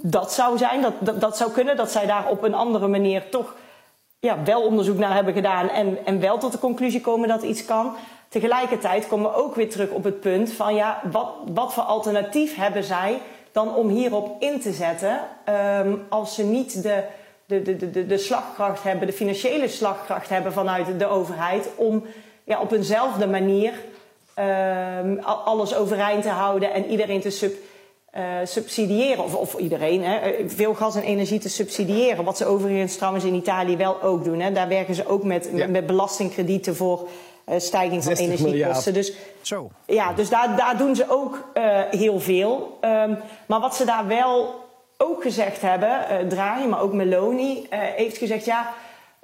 dat zou zijn, dat, dat, dat, zou kunnen, dat zij daar op een andere manier toch ja, wel onderzoek naar hebben gedaan en, en wel tot de conclusie komen dat iets kan. Tegelijkertijd komen we ook weer terug op het punt van ja, wat, wat voor alternatief hebben zij dan om hierop in te zetten um, als ze niet de, de, de, de, de slagkracht hebben, de financiële slagkracht hebben vanuit de overheid om ja, op eenzelfde manier um, alles overeind te houden en iedereen te sub, uh, subsidiëren. Of, of iedereen, hè, veel gas en energie te subsidiëren. Wat ze overigens trouwens in Italië wel ook doen. Hè. Daar werken ze ook met, ja. met belastingkredieten voor uh, stijging van energiekosten. Dus, Zo. Ja, dus daar, daar doen ze ook uh, heel veel. Um, maar wat ze daar wel ook gezegd hebben, Draghi, maar ook Meloni, heeft gezegd... ja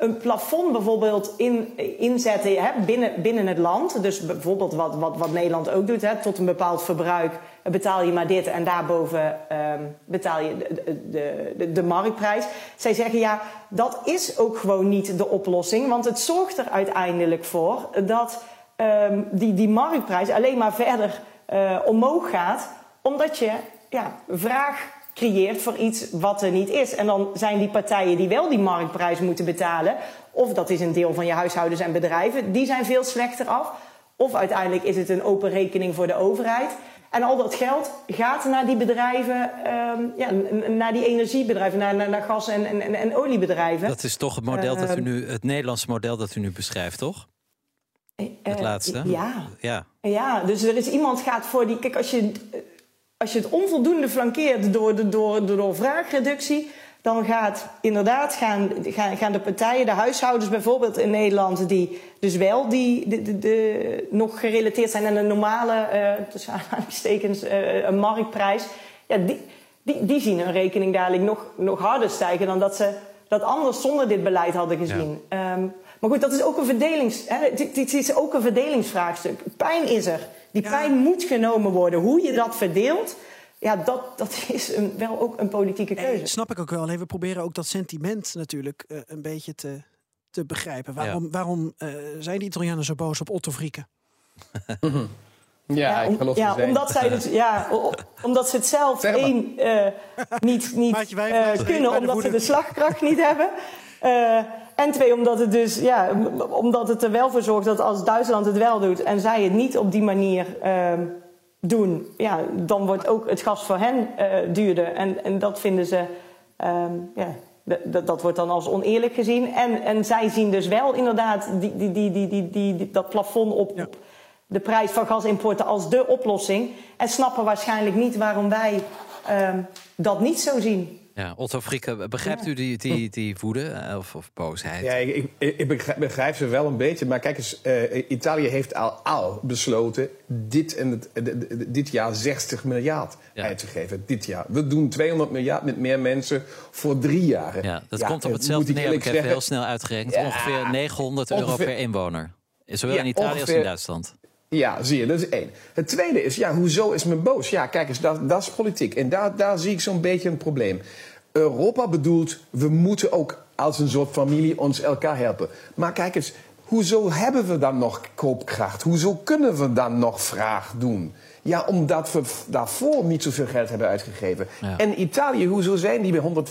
een plafond bijvoorbeeld in, inzetten hè, binnen, binnen het land. Dus bijvoorbeeld wat, wat, wat Nederland ook doet. Hè, tot een bepaald verbruik betaal je maar dit en daarboven um, betaal je de, de, de, marktprijs. Zij zeggen ja, dat is ook gewoon niet de oplossing. Want het zorgt er uiteindelijk voor dat um, die, die marktprijs alleen maar verder uh, omhoog gaat. Omdat je ja, vraag creëert voor iets wat er niet is. En dan zijn die partijen die wel die marktprijs moeten betalen, of dat is een deel van je huishoudens en bedrijven, die zijn veel slechter af. Of uiteindelijk is het een open rekening voor de overheid. En al dat geld gaat naar die bedrijven, um, ja, naar die energiebedrijven, naar, naar, naar gas- en, en, en, oliebedrijven. Dat is toch het model dat u nu, het Nederlandse model dat u nu beschrijft, toch? Het laatste? Ja. ja. Ja, dus er is iemand gaat voor die. Kijk, als je als je het onvoldoende flankeert door, de, door, door vraagreductie, dan gaat inderdaad gaan, gaan, gaan de partijen, de huishoudens bijvoorbeeld in Nederland, die dus wel die, de, de, de nog gerelateerd zijn aan een normale, uh, tussen aanhalingstekens, uh, een marktprijs, ja, die, die, die zien hun rekening dadelijk nog, nog harder stijgen dan dat ze dat anders zonder dit beleid hadden gezien. Ja. Um, maar goed, dat is ook een verdelings, hè, dit, dit is ook een verdelingsvraagstuk. Pijn is er. Die pijn moet genomen worden. Hoe je dat verdeelt, ja, dat, dat is een, wel ook een politieke keuze. En, snap ik ook wel. we proberen ook dat sentiment natuurlijk uh, een beetje te, te begrijpen. Waarom, ja. waarom uh, zijn de Italianen zo boos op Otto Frieken? Ja, ik geloof ja, omdat zij het, ja, omdat ze het zelf één uh, niet, niet uh, kunnen, omdat ze de slagkracht niet hebben. Uh, en twee, omdat het dus, ja, omdat het er wel voor zorgt dat als Duitsland het wel doet en zij het niet op die manier uh, doen, ja, dan wordt ook het gas voor hen uh, duurder. En, en dat vinden ze, um, ja, dat, dat wordt dan als oneerlijk gezien. En, en zij zien dus wel inderdaad die, die, die, die, die, die, die dat plafond op, ja. op de prijs van gasimporten als de oplossing. En snappen waarschijnlijk niet waarom wij um, dat niet zo zien. Ja, Otto Frieke, begrijpt u die, die, die woede of, of boosheid? Ja, ik, ik, ik begrijp, begrijp, ze wel een beetje. Maar kijk eens, uh, Italië heeft al, al besloten dit, en het, dit jaar 60 miljard ja. uit te geven. Dit jaar. We doen 200 miljard met meer mensen voor drie jaar. Ja, dat ja, komt op hetzelfde neer. Ik heb heel snel uitgerekend. Ja, ongeveer 900 euro per inwoner. Zowel in Italië ongeveer, als in Duitsland. Ja, zie je, dat is één. Het tweede is, ja, hoezo is men boos? Ja, kijk eens, dat, dat is politiek. En daar, daar zie ik zo'n beetje een probleem. Europa bedoelt, we moeten ook als een soort familie ons elkaar helpen. Maar kijk eens, hoezo hebben we dan nog koopkracht? Hoezo kunnen we dan nog vraag doen? Ja, omdat we daarvoor niet zoveel geld hebben uitgegeven. Ja. En Italië, hoezo zijn die bij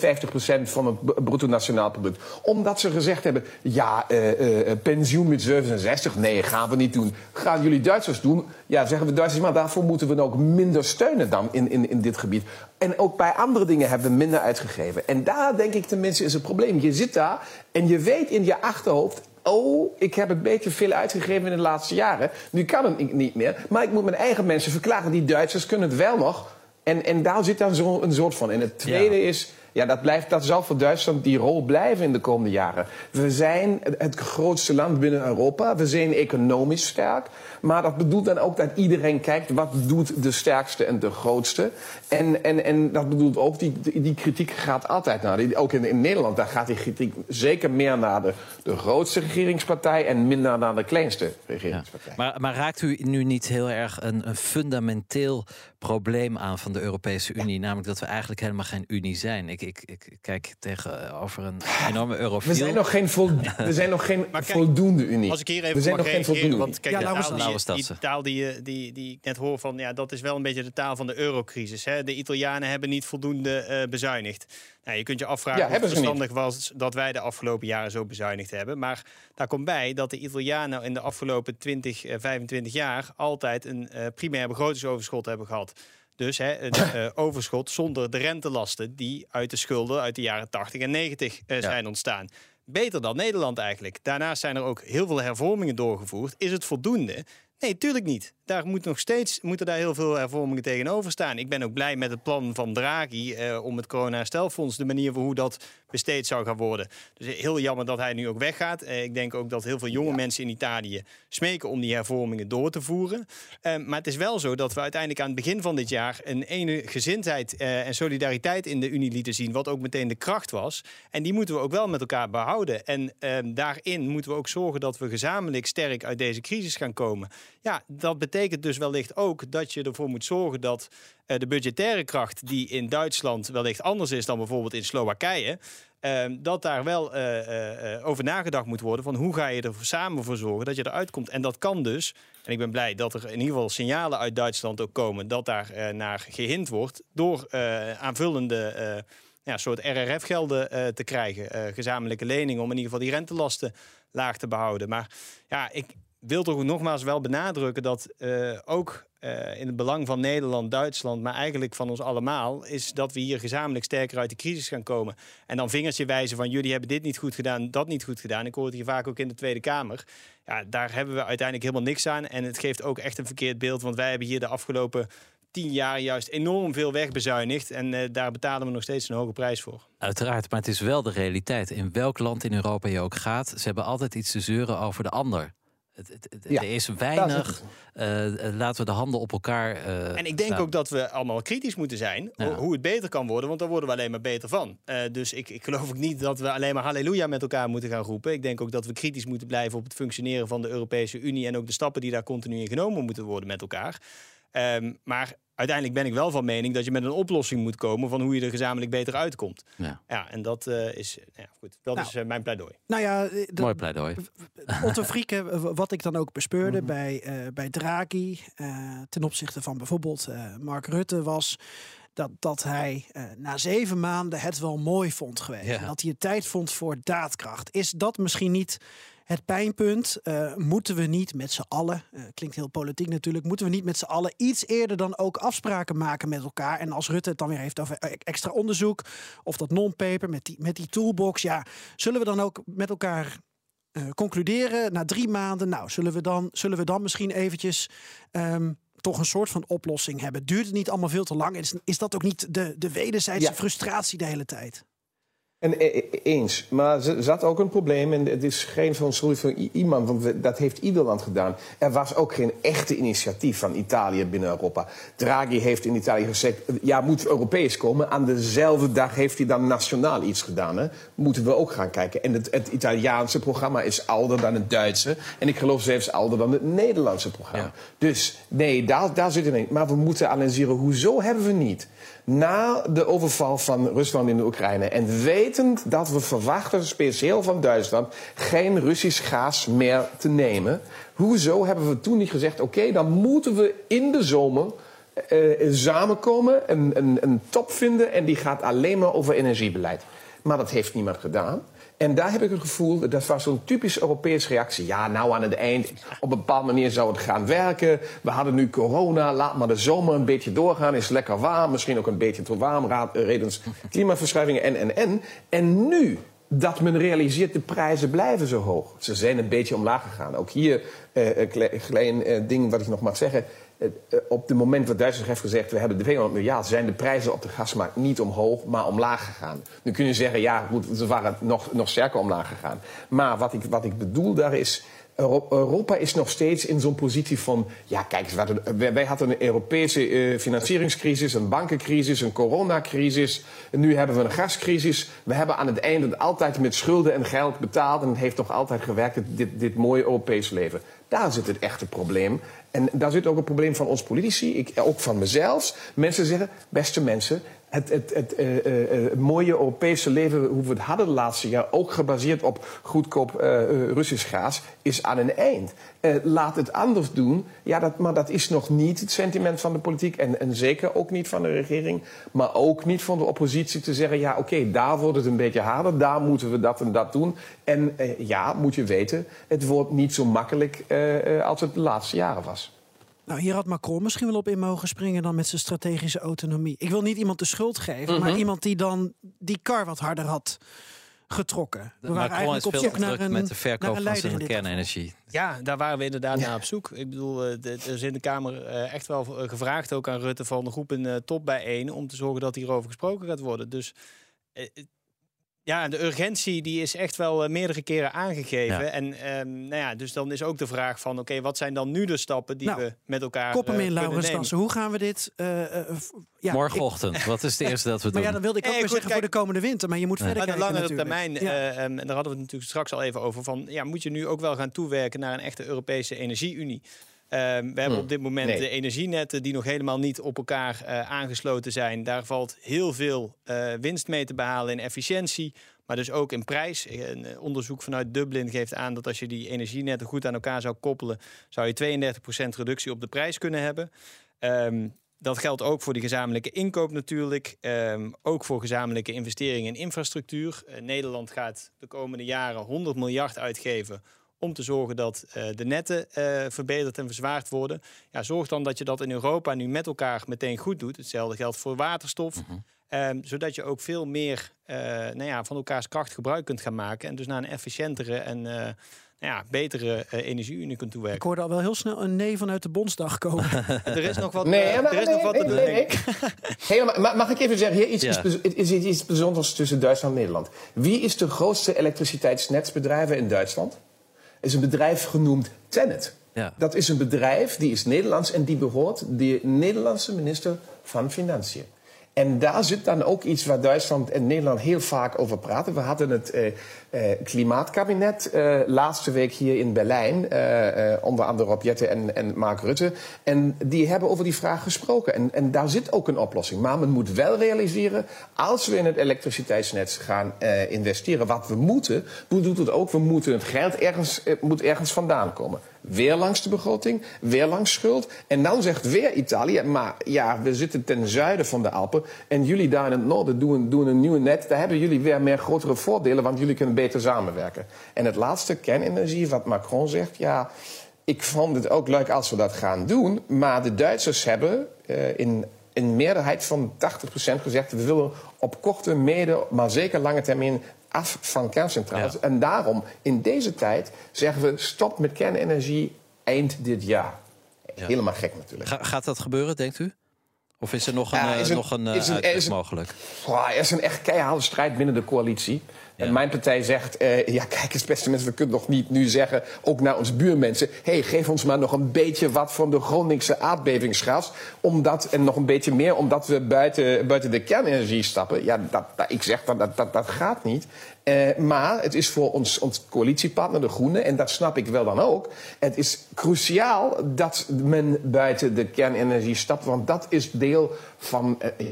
150% van het bruto nationaal product? Omdat ze gezegd hebben, ja, uh, uh, pensioen met 67, nee, gaan we niet doen. Gaan jullie Duitsers doen? Ja, zeggen we Duitsers, maar daarvoor moeten we ook minder steunen dan in, in, in dit gebied. En ook bij andere dingen hebben we minder uitgegeven. En daar denk ik tenminste is het probleem. Je zit daar en je weet in je achterhoofd oh, ik heb een beetje veel uitgegeven in de laatste jaren. Nu kan het niet meer. Maar ik moet mijn eigen mensen verklaren. Die Duitsers kunnen het wel nog. En, en daar zit dan zo een soort van. En het tweede ja. is ja, dat, blijft, dat zal voor Duitsland die rol blijven in de komende jaren. We zijn het grootste land binnen Europa. We zijn economisch sterk. Maar dat bedoelt dan ook dat iedereen kijkt wat doet de sterkste en de grootste. En, en, en dat bedoelt ook, die, die kritiek gaat altijd naar. Die, ook in, in Nederland, daar gaat die kritiek zeker meer naar de, de grootste regeringspartij en minder naar de kleinste regeringspartij. Ja. Maar, maar raakt u nu niet heel erg een, een fundamenteel probleem aan van de Europese Unie. Namelijk dat we eigenlijk helemaal geen Unie zijn. Ik, ik, ik kijk tegenover een enorme eurofiel. We zijn nog geen, vol, we zijn nog geen kijk, voldoende Unie. Als ik hier even we zijn mag nog geen reageren, voldoende want kijk, Ja, de taal, die, die Tatsen. taal die, je- die, die ik net hoor van, ja, dat is wel een beetje de taal van de eurocrisis. Hè. De Italianen hebben niet voldoende eh, bezuinigd. Nou, je kunt je afvragen Ja, of het hebben ze niet. verstandig was dat wij de afgelopen jaren zo bezuinigd hebben. Maar daar komt bij dat de Italianen in de afgelopen 20, eh, 25 jaar altijd een eh, primair begrotingsoverschot hebben gehad. Dus hè, een eh, overschot zonder de rentelasten die uit de schulden uit de jaren 80 en 90 eh, zijn ontstaan. Beter dan Nederland eigenlijk. Daarnaast zijn er ook heel veel hervormingen doorgevoerd. Is het voldoende? Nee, tuurlijk niet. Daar moet nog steeds moeten daar heel veel hervormingen tegenover staan. Ik ben ook blij met het plan van Draghi eh, om het corona-herstelfonds, de manier voor hoe dat besteed zou gaan worden. Dus heel jammer dat hij nu ook weggaat. Eh, ik denk ook dat heel veel jonge mensen in Italië smeken om die hervormingen door te voeren. Eh, maar het is wel zo dat we uiteindelijk aan het begin van dit jaar een ene gezindheid eh, en solidariteit in de Unie lieten zien, wat ook meteen de kracht was. En die moeten we ook wel met elkaar behouden. En eh, daarin moeten we ook zorgen dat we gezamenlijk sterk uit deze crisis gaan komen. Ja, dat betekent dus wellicht ook dat je ervoor moet zorgen dat eh, de budgettaire kracht, die in Duitsland wellicht anders is dan bijvoorbeeld in Slowakije, eh, dat daar wel eh, eh, over nagedacht moet worden van hoe ga je er samen voor zorgen dat je eruit komt. En dat kan dus, en ik ben blij dat er in ieder geval signalen uit Duitsland ook komen dat daar naar gehind wordt door aanvullende ja, soort RRF-gelden te krijgen, gezamenlijke leningen om in ieder geval die rentelasten laag te behouden. Maar ja, ik wil toch nogmaals wel benadrukken dat eh, ook eh, in het belang van Nederland, Duitsland, maar eigenlijk van ons allemaal, is dat we hier gezamenlijk sterker uit de crisis gaan komen. En dan vingertje wijzen van jullie hebben dit niet goed gedaan, dat niet goed gedaan. Ik hoor het hier vaak ook in de Tweede Kamer. Ja, daar hebben we uiteindelijk helemaal niks aan. En het geeft ook echt een verkeerd beeld, want wij hebben hier de afgelopen tien jaar juist enorm veel wegbezuinigd. En eh, daar betalen we nog steeds een hoge prijs voor. Uiteraard, maar het is wel de realiteit. In welk land in Europa je ook gaat, ze hebben altijd iets te zeuren over de ander. Het, het, het- Ja, er is weinig. is eh, eh, laten we de handen op elkaar. eh, En ik denk ook dat we allemaal kritisch moeten zijn Ja. hoe het beter kan worden, want daar worden we alleen maar beter van. Eh, dus ik, ik geloof ook niet dat we alleen maar halleluja met elkaar moeten gaan roepen. Ik denk ook dat we kritisch moeten blijven op het functioneren van de Europese Unie en ook de stappen die daar continu in genomen moeten worden met elkaar. Ehm, maar uiteindelijk ben ik wel van mening dat je met een oplossing moet komen van hoe je er gezamenlijk beter uitkomt. Ja. Ja, en dat eh, is ja, goed. Dat Nou. is eh, mijn pleidooi. Nou ja, eh, Mooi pleidooi. Otto Frieke, eh, wat ik dan ook bespeurde bij, eh, bij Draghi eh, ten opzichte van bijvoorbeeld eh, Mark Rutte was dat, dat hij eh, na zeven maanden het wel mooi vond geweest. Ja. Dat hij het tijd vond voor daadkracht. Is dat misschien niet het pijnpunt? Eh, moeten we niet met z'n allen, eh, klinkt heel politiek natuurlijk, moeten we niet met z'n allen iets eerder dan ook afspraken maken met elkaar? En als Rutte het dan weer heeft over eh, extra onderzoek of dat non-paper met die, met die toolbox, ja, zullen we dan ook met elkaar eh, concluderen na drie maanden. Nou, zullen we dan, zullen we dan misschien eventjes ehm, toch een soort van oplossing hebben? Duurt het niet allemaal veel te lang? Is, is dat ook niet de, de wederzijdse Ja. frustratie de hele tijd? En e- e- eens, maar er zat ook een probleem en het is geen van schuld van iemand, want dat heeft ieder land gedaan. Er was ook geen echte initiatief van Italië binnen Europa. Draghi heeft in Italië gezegd, ja, moet Europees komen. Aan dezelfde dag heeft hij dan nationaal iets gedaan. Hè. Moeten we ook gaan kijken. En het, het Italiaanse programma is ouder dan het Duitse. En ik geloof zelfs ouder dan het Nederlandse programma. Ja. Dus nee, daar, daar zit het in. Maar we moeten analyseren, hoezo hebben we niet? Na de overval van Rusland in de Oekraïne en wetend dat we verwachten, speciaal van Duitsland, geen Russisch gas meer te nemen. Hoezo hebben we toen niet gezegd, oké, dan moeten we in de zomer eh, samenkomen, een, een, een top vinden en die gaat alleen maar over energiebeleid. Maar dat heeft niemand gedaan. En daar heb ik het gevoel, dat was zo'n typisch Europese reactie. Ja, nou aan het eind, op een bepaalde manier zou het gaan werken. We hadden nu corona, laat maar de zomer een beetje doorgaan. Is lekker warm, misschien ook een beetje te warm. raad- Redens klimaatverschuivingen en, en, en. En nu dat men realiseert, de prijzen blijven zo hoog. Ze zijn een beetje omlaag gegaan. Ook hier eh, een kle- klein eh, ding wat ik nog mag zeggen. Eh, op het moment wat Duitsland heeft gezegd, we hebben de 200 miljard, zijn de prijzen op de gasmarkt niet omhoog, maar omlaag gegaan. Nu kun je zeggen, ja, ze waren nog, nog sterker omlaag gegaan. Maar wat ik, wat ik bedoel daar is, Euro- Europa is nog steeds in zo'n positie van... ja, kijk wij, wij hadden een Europese eh, financieringscrisis... een bankencrisis, een coronacrisis. En nu hebben we een gascrisis. We hebben aan het einde altijd met schulden en geld betaald... en het heeft nog altijd gewerkt, dit, dit mooie Europese leven. Daar zit het echte probleem. En daar zit ook een probleem van ons politici, ik, ook van mezelf. Mensen zeggen, beste mensen, het, het, het, uh, uh, mooie Europese leven, hoe we het hadden de laatste jaar, ook gebaseerd op goedkoop Russisch gas, is aan een eind. laat het anders doen. Ja, dat, maar dat is nog niet het sentiment van de politiek en, en zeker ook niet van de regering, maar ook niet van de oppositie te zeggen, ja, oké, daar wordt het een beetje harder, daar moeten we dat en dat doen. En ja, moet je weten, het wordt niet zo makkelijk als het de laatste jaren was. Nou, hier had Macron misschien wel op in mogen springen dan met zijn strategische autonomie. Ik wil niet iemand de schuld geven, maar mhm. iemand die dan die kar wat harder had getrokken. We waren Macron is veel naar een, met de verkoop van zijn kernenergie. Ja, daar waren we inderdaad naar op zoek. Ik bedoel, eh, er is in de Kamer eh, echt wel eh, gevraagd, ook aan Rutte, van de groep in top bijeen, om te zorgen dat hierover gesproken gaat worden. Dus ja, de urgentie die is echt wel eh, meerdere keren aangegeven. En um, nou ja, dus dan is ook de vraag van... oké, wat zijn dan nu de stappen die nou, we met elkaar Kop hem in, uh, Laurens Hoe gaan we dit... Uh, ja, Morgenochtend, wat is het eerste dat we doen? Maar ja, dan wilde ik ook hey, goed, zeggen voor de komende winter. Maar je moet verder kijken langere termijn, ja. Ehm, en daar hadden we het natuurlijk straks al even over... van ja, moet je nu ook wel gaan toewerken naar een echte Europese energieunie... Ehm, we hebben hm. op dit moment de energienetten die nog helemaal niet op elkaar uh, aangesloten zijn. Daar valt heel veel uh, winst mee te behalen in efficiëntie, maar dus ook in prijs. Een eh, onderzoek vanuit Dublin geeft aan dat als je die energienetten goed aan elkaar zou koppelen, zou je 32% reductie op de prijs kunnen hebben. Um, dat geldt ook voor de gezamenlijke inkoop natuurlijk. Um, ook voor gezamenlijke investeringen in infrastructuur. Nederland gaat de komende jaren 100 miljard uitgeven om te zorgen dat uh, de netten uh, verbeterd en verzwaard worden. Ja, zorg dan dat je dat in Europa nu met elkaar meteen goed doet. Hetzelfde geldt voor waterstof. Mm -hmm. um, zodat je ook veel meer uh, nou ja, van elkaars kracht gebruik kunt gaan maken. En dus naar een efficiëntere en nou ja, betere uh, energieunie kunt toewerken. Ik hoorde al wel heel snel een nee vanuit de Bondsdag komen. er is nog wat, nee, er is nee, nog wat nee, te doen. Nee, hey, mag ik even zeggen, hier iets, ja. is, is iets bijzonders tussen Duitsland en Nederland. Wie is de grootste elektriciteitsnetsbedrijven in Duitsland? Is een bedrijf genoemd Tenet. Ja. Dat is een bedrijf, die is Nederlands en die behoort de Nederlandse minister van Financiën. En daar zit dan ook iets waar Duitsland en Nederland heel vaak over praten. We hadden het eh, eh, klimaatkabinet uh, laatste week hier in Berlijn, onder andere Rob Jette en, en Mark Rutte. En die hebben over die vraag gesproken. En, en daar zit ook een oplossing. Maar men moet wel realiseren, als we in het elektriciteitsnet gaan investeren, wat we moeten, hoe doet het ook? We moeten het geld ergens, moet ergens vandaan komen. Weer langs de begroting, weer langs schuld. En dan zegt weer Italië, maar ja, we zitten ten zuiden van de Alpen. En jullie daar in het noorden doen, doen een nieuwe net. Daar hebben jullie weer meer grotere voordelen, want jullie kunnen beter samenwerken. En het laatste, kernenergie, wat Macron zegt, ja... Ik vond het ook leuk als we dat gaan doen. Maar de Duitsers hebben uh, in een meerderheid van 80% gezegd... we willen op korte, mede, maar zeker lange termijn af van kerncentrales. En daarom, in deze tijd, zeggen we stop met kernenergie eind dit jaar. Helemaal gek natuurlijk. gaat dat gebeuren, denkt u? Of is er nog een, ja, is nog een, is een, is mogelijk? er is een echt keiharde strijd binnen de coalitie. En mijn partij zegt, uh, ja kijk eens beste mensen, we kunnen nog niet nu zeggen, ook naar onze buurmensen, hey, geef ons maar nog een beetje wat van de Groningse aardbevingsgas, omdat, en nog een beetje meer, omdat we buiten, buiten de kernenergie stappen. Ja, dat, dat ik zeg, dat, dat, dat gaat niet. Uh, maar het is voor ons, ons coalitiepartner, de Groenen, en dat snap ik wel dan ook. Het is cruciaal dat men buiten de kernenergie stapt, want dat is deel van. Uh,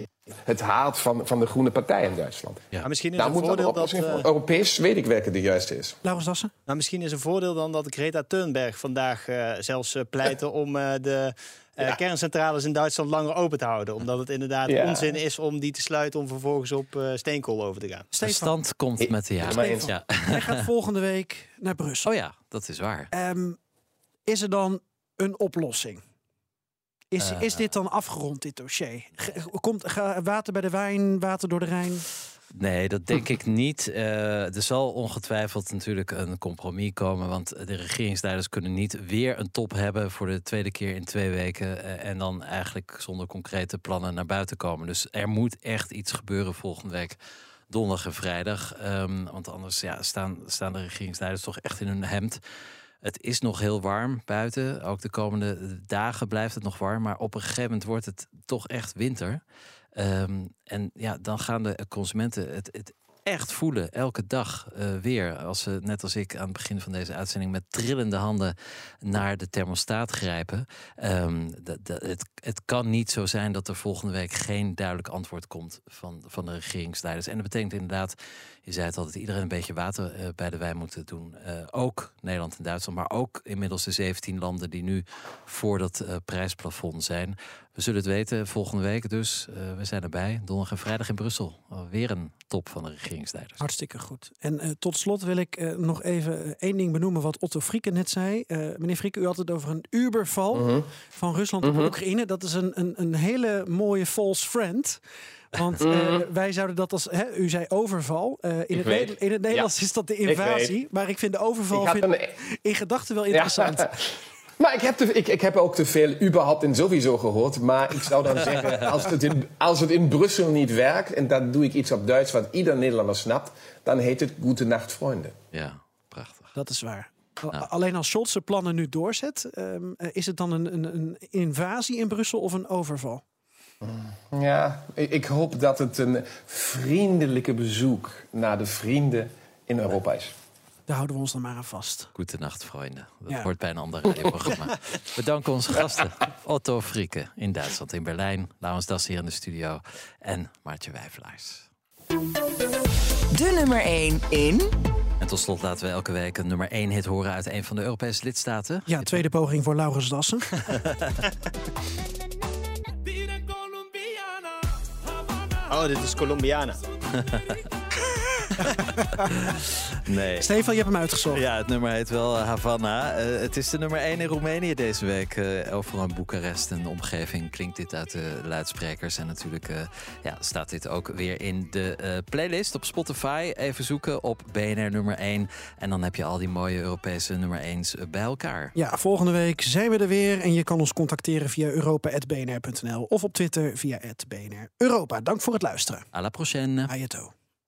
het haat van, van de Groene Partij in Duitsland. Ja. Maar misschien is nou, een voordeel dat... Uh, Europees weet ik welke de juiste is. Laurens Dassen? Nou, misschien is een voordeel dan dat Greta Thunberg vandaag uh, zelfs uh, pleitte om de... Ja. kerncentrales in Duitsland langer open te houden. Omdat het inderdaad onzin is om die te sluiten om vervolgens op steenkool over te gaan. De stand komt met de jaren. Ja. Hij gaat volgende week naar Brussel. Oh ja, dat is waar. Um, is er dan een oplossing? Is, is dit dan afgerond, dit dossier? Komt water bij de wijn, water door de Rijn? Nee, dat denk ik niet. Uh, er zal ongetwijfeld natuurlijk een compromis komen. Want de regeringsleiders kunnen niet weer een top hebben voor de tweede keer in twee weken. Uh, en dan eigenlijk zonder concrete plannen naar buiten komen. Dus er moet echt iets gebeuren volgende week. Donderdag en vrijdag. Um, want anders ja, staan, staan de regeringsleiders toch echt in hun hemd. Het is nog heel warm buiten. Ook de komende dagen blijft het nog warm. Maar op een gegeven moment wordt het toch echt winter. Um, en ja, dan gaan de consumenten het, het echt voelen, elke dag uh, weer. Als ze, net als ik aan het begin van deze uitzending, met trillende handen naar de thermostaat grijpen. Um, het, het kan niet zo zijn dat er volgende week geen duidelijk antwoord komt van, van de regeringsleiders. En dat betekent inderdaad, je zei het altijd, iedereen een beetje water uh, bij de wijn moeten doen. Uh, ook Nederland en Duitsland, maar ook inmiddels de 17 landen die nu voor dat prijsplafond zijn. We zullen het weten volgende week dus. Uh, we zijn erbij. Donderdag en vrijdag in Brussel. Weer een top van de regeringsleiders. Hartstikke goed. En uh, tot slot wil ik uh, nog even één ding benoemen wat Otto Frieken net zei. meneer Frieken, u had het over een Uberval uh -huh. van Rusland op uh -huh. Oekraïne. Dat is een, een, een hele mooie false friend. Want uh, wij zouden dat als. Hè, u zei overval. Uh, in, het in, het Nederlands ja. is dat de invasie. Ik maar ik vind de overval vind, een... in gedachten wel interessant. Ja. Maar ik heb, te, ik, ik heb ook te veel überhaupt en sowieso gehoord. Maar ik zou dan zeggen, als het, in, als het in Brussel niet werkt... en dan doe ik iets op Duits wat ieder Nederlander snapt... dan heet het Goede Nacht, vrienden. Ja, prachtig. Dat is waar. Nou. Alleen als Scholz zijn plannen nu doorzet... Um, is het dan een, een, een, invasie in Brussel of een overval? Ja, ik hoop dat het een vriendelijke bezoek naar de vrienden in Europa is. Daar houden we ons dan maar aan vast. Goedenacht, vrienden. Dat ja. hoort bij een ander radioprogramma. We danken onze gasten. Otto Frieken in Duitsland, in Berlijn. Laurens Das hier in de studio. En Maartje Wijfelaars. De nummer 1 in... En tot slot laten we elke week een nummer 1 hit horen uit een van de Europese lidstaten. Ja, tweede poging voor Laurens Dassen. oh, dit is Colombiana. nee. Stefan, je hebt hem uitgezocht. Ja, het nummer heet wel eh, Havana. Uh, het is de nummer 1 in Roemenië deze week. Uh, overal in Boekarest en de omgeving klinkt dit uit de luidsprekers. En natuurlijk uh, ja, staat dit ook weer in de playlist op Spotify. Even zoeken op BNR nummer 1. En dan heb je al die mooie Europese nummer 1's bij elkaar. Ja, volgende week zijn we er weer. En je kan ons contacteren via europa.bnr.nl of op Twitter via BNR Europa. Dank voor het luisteren. À la prochaine.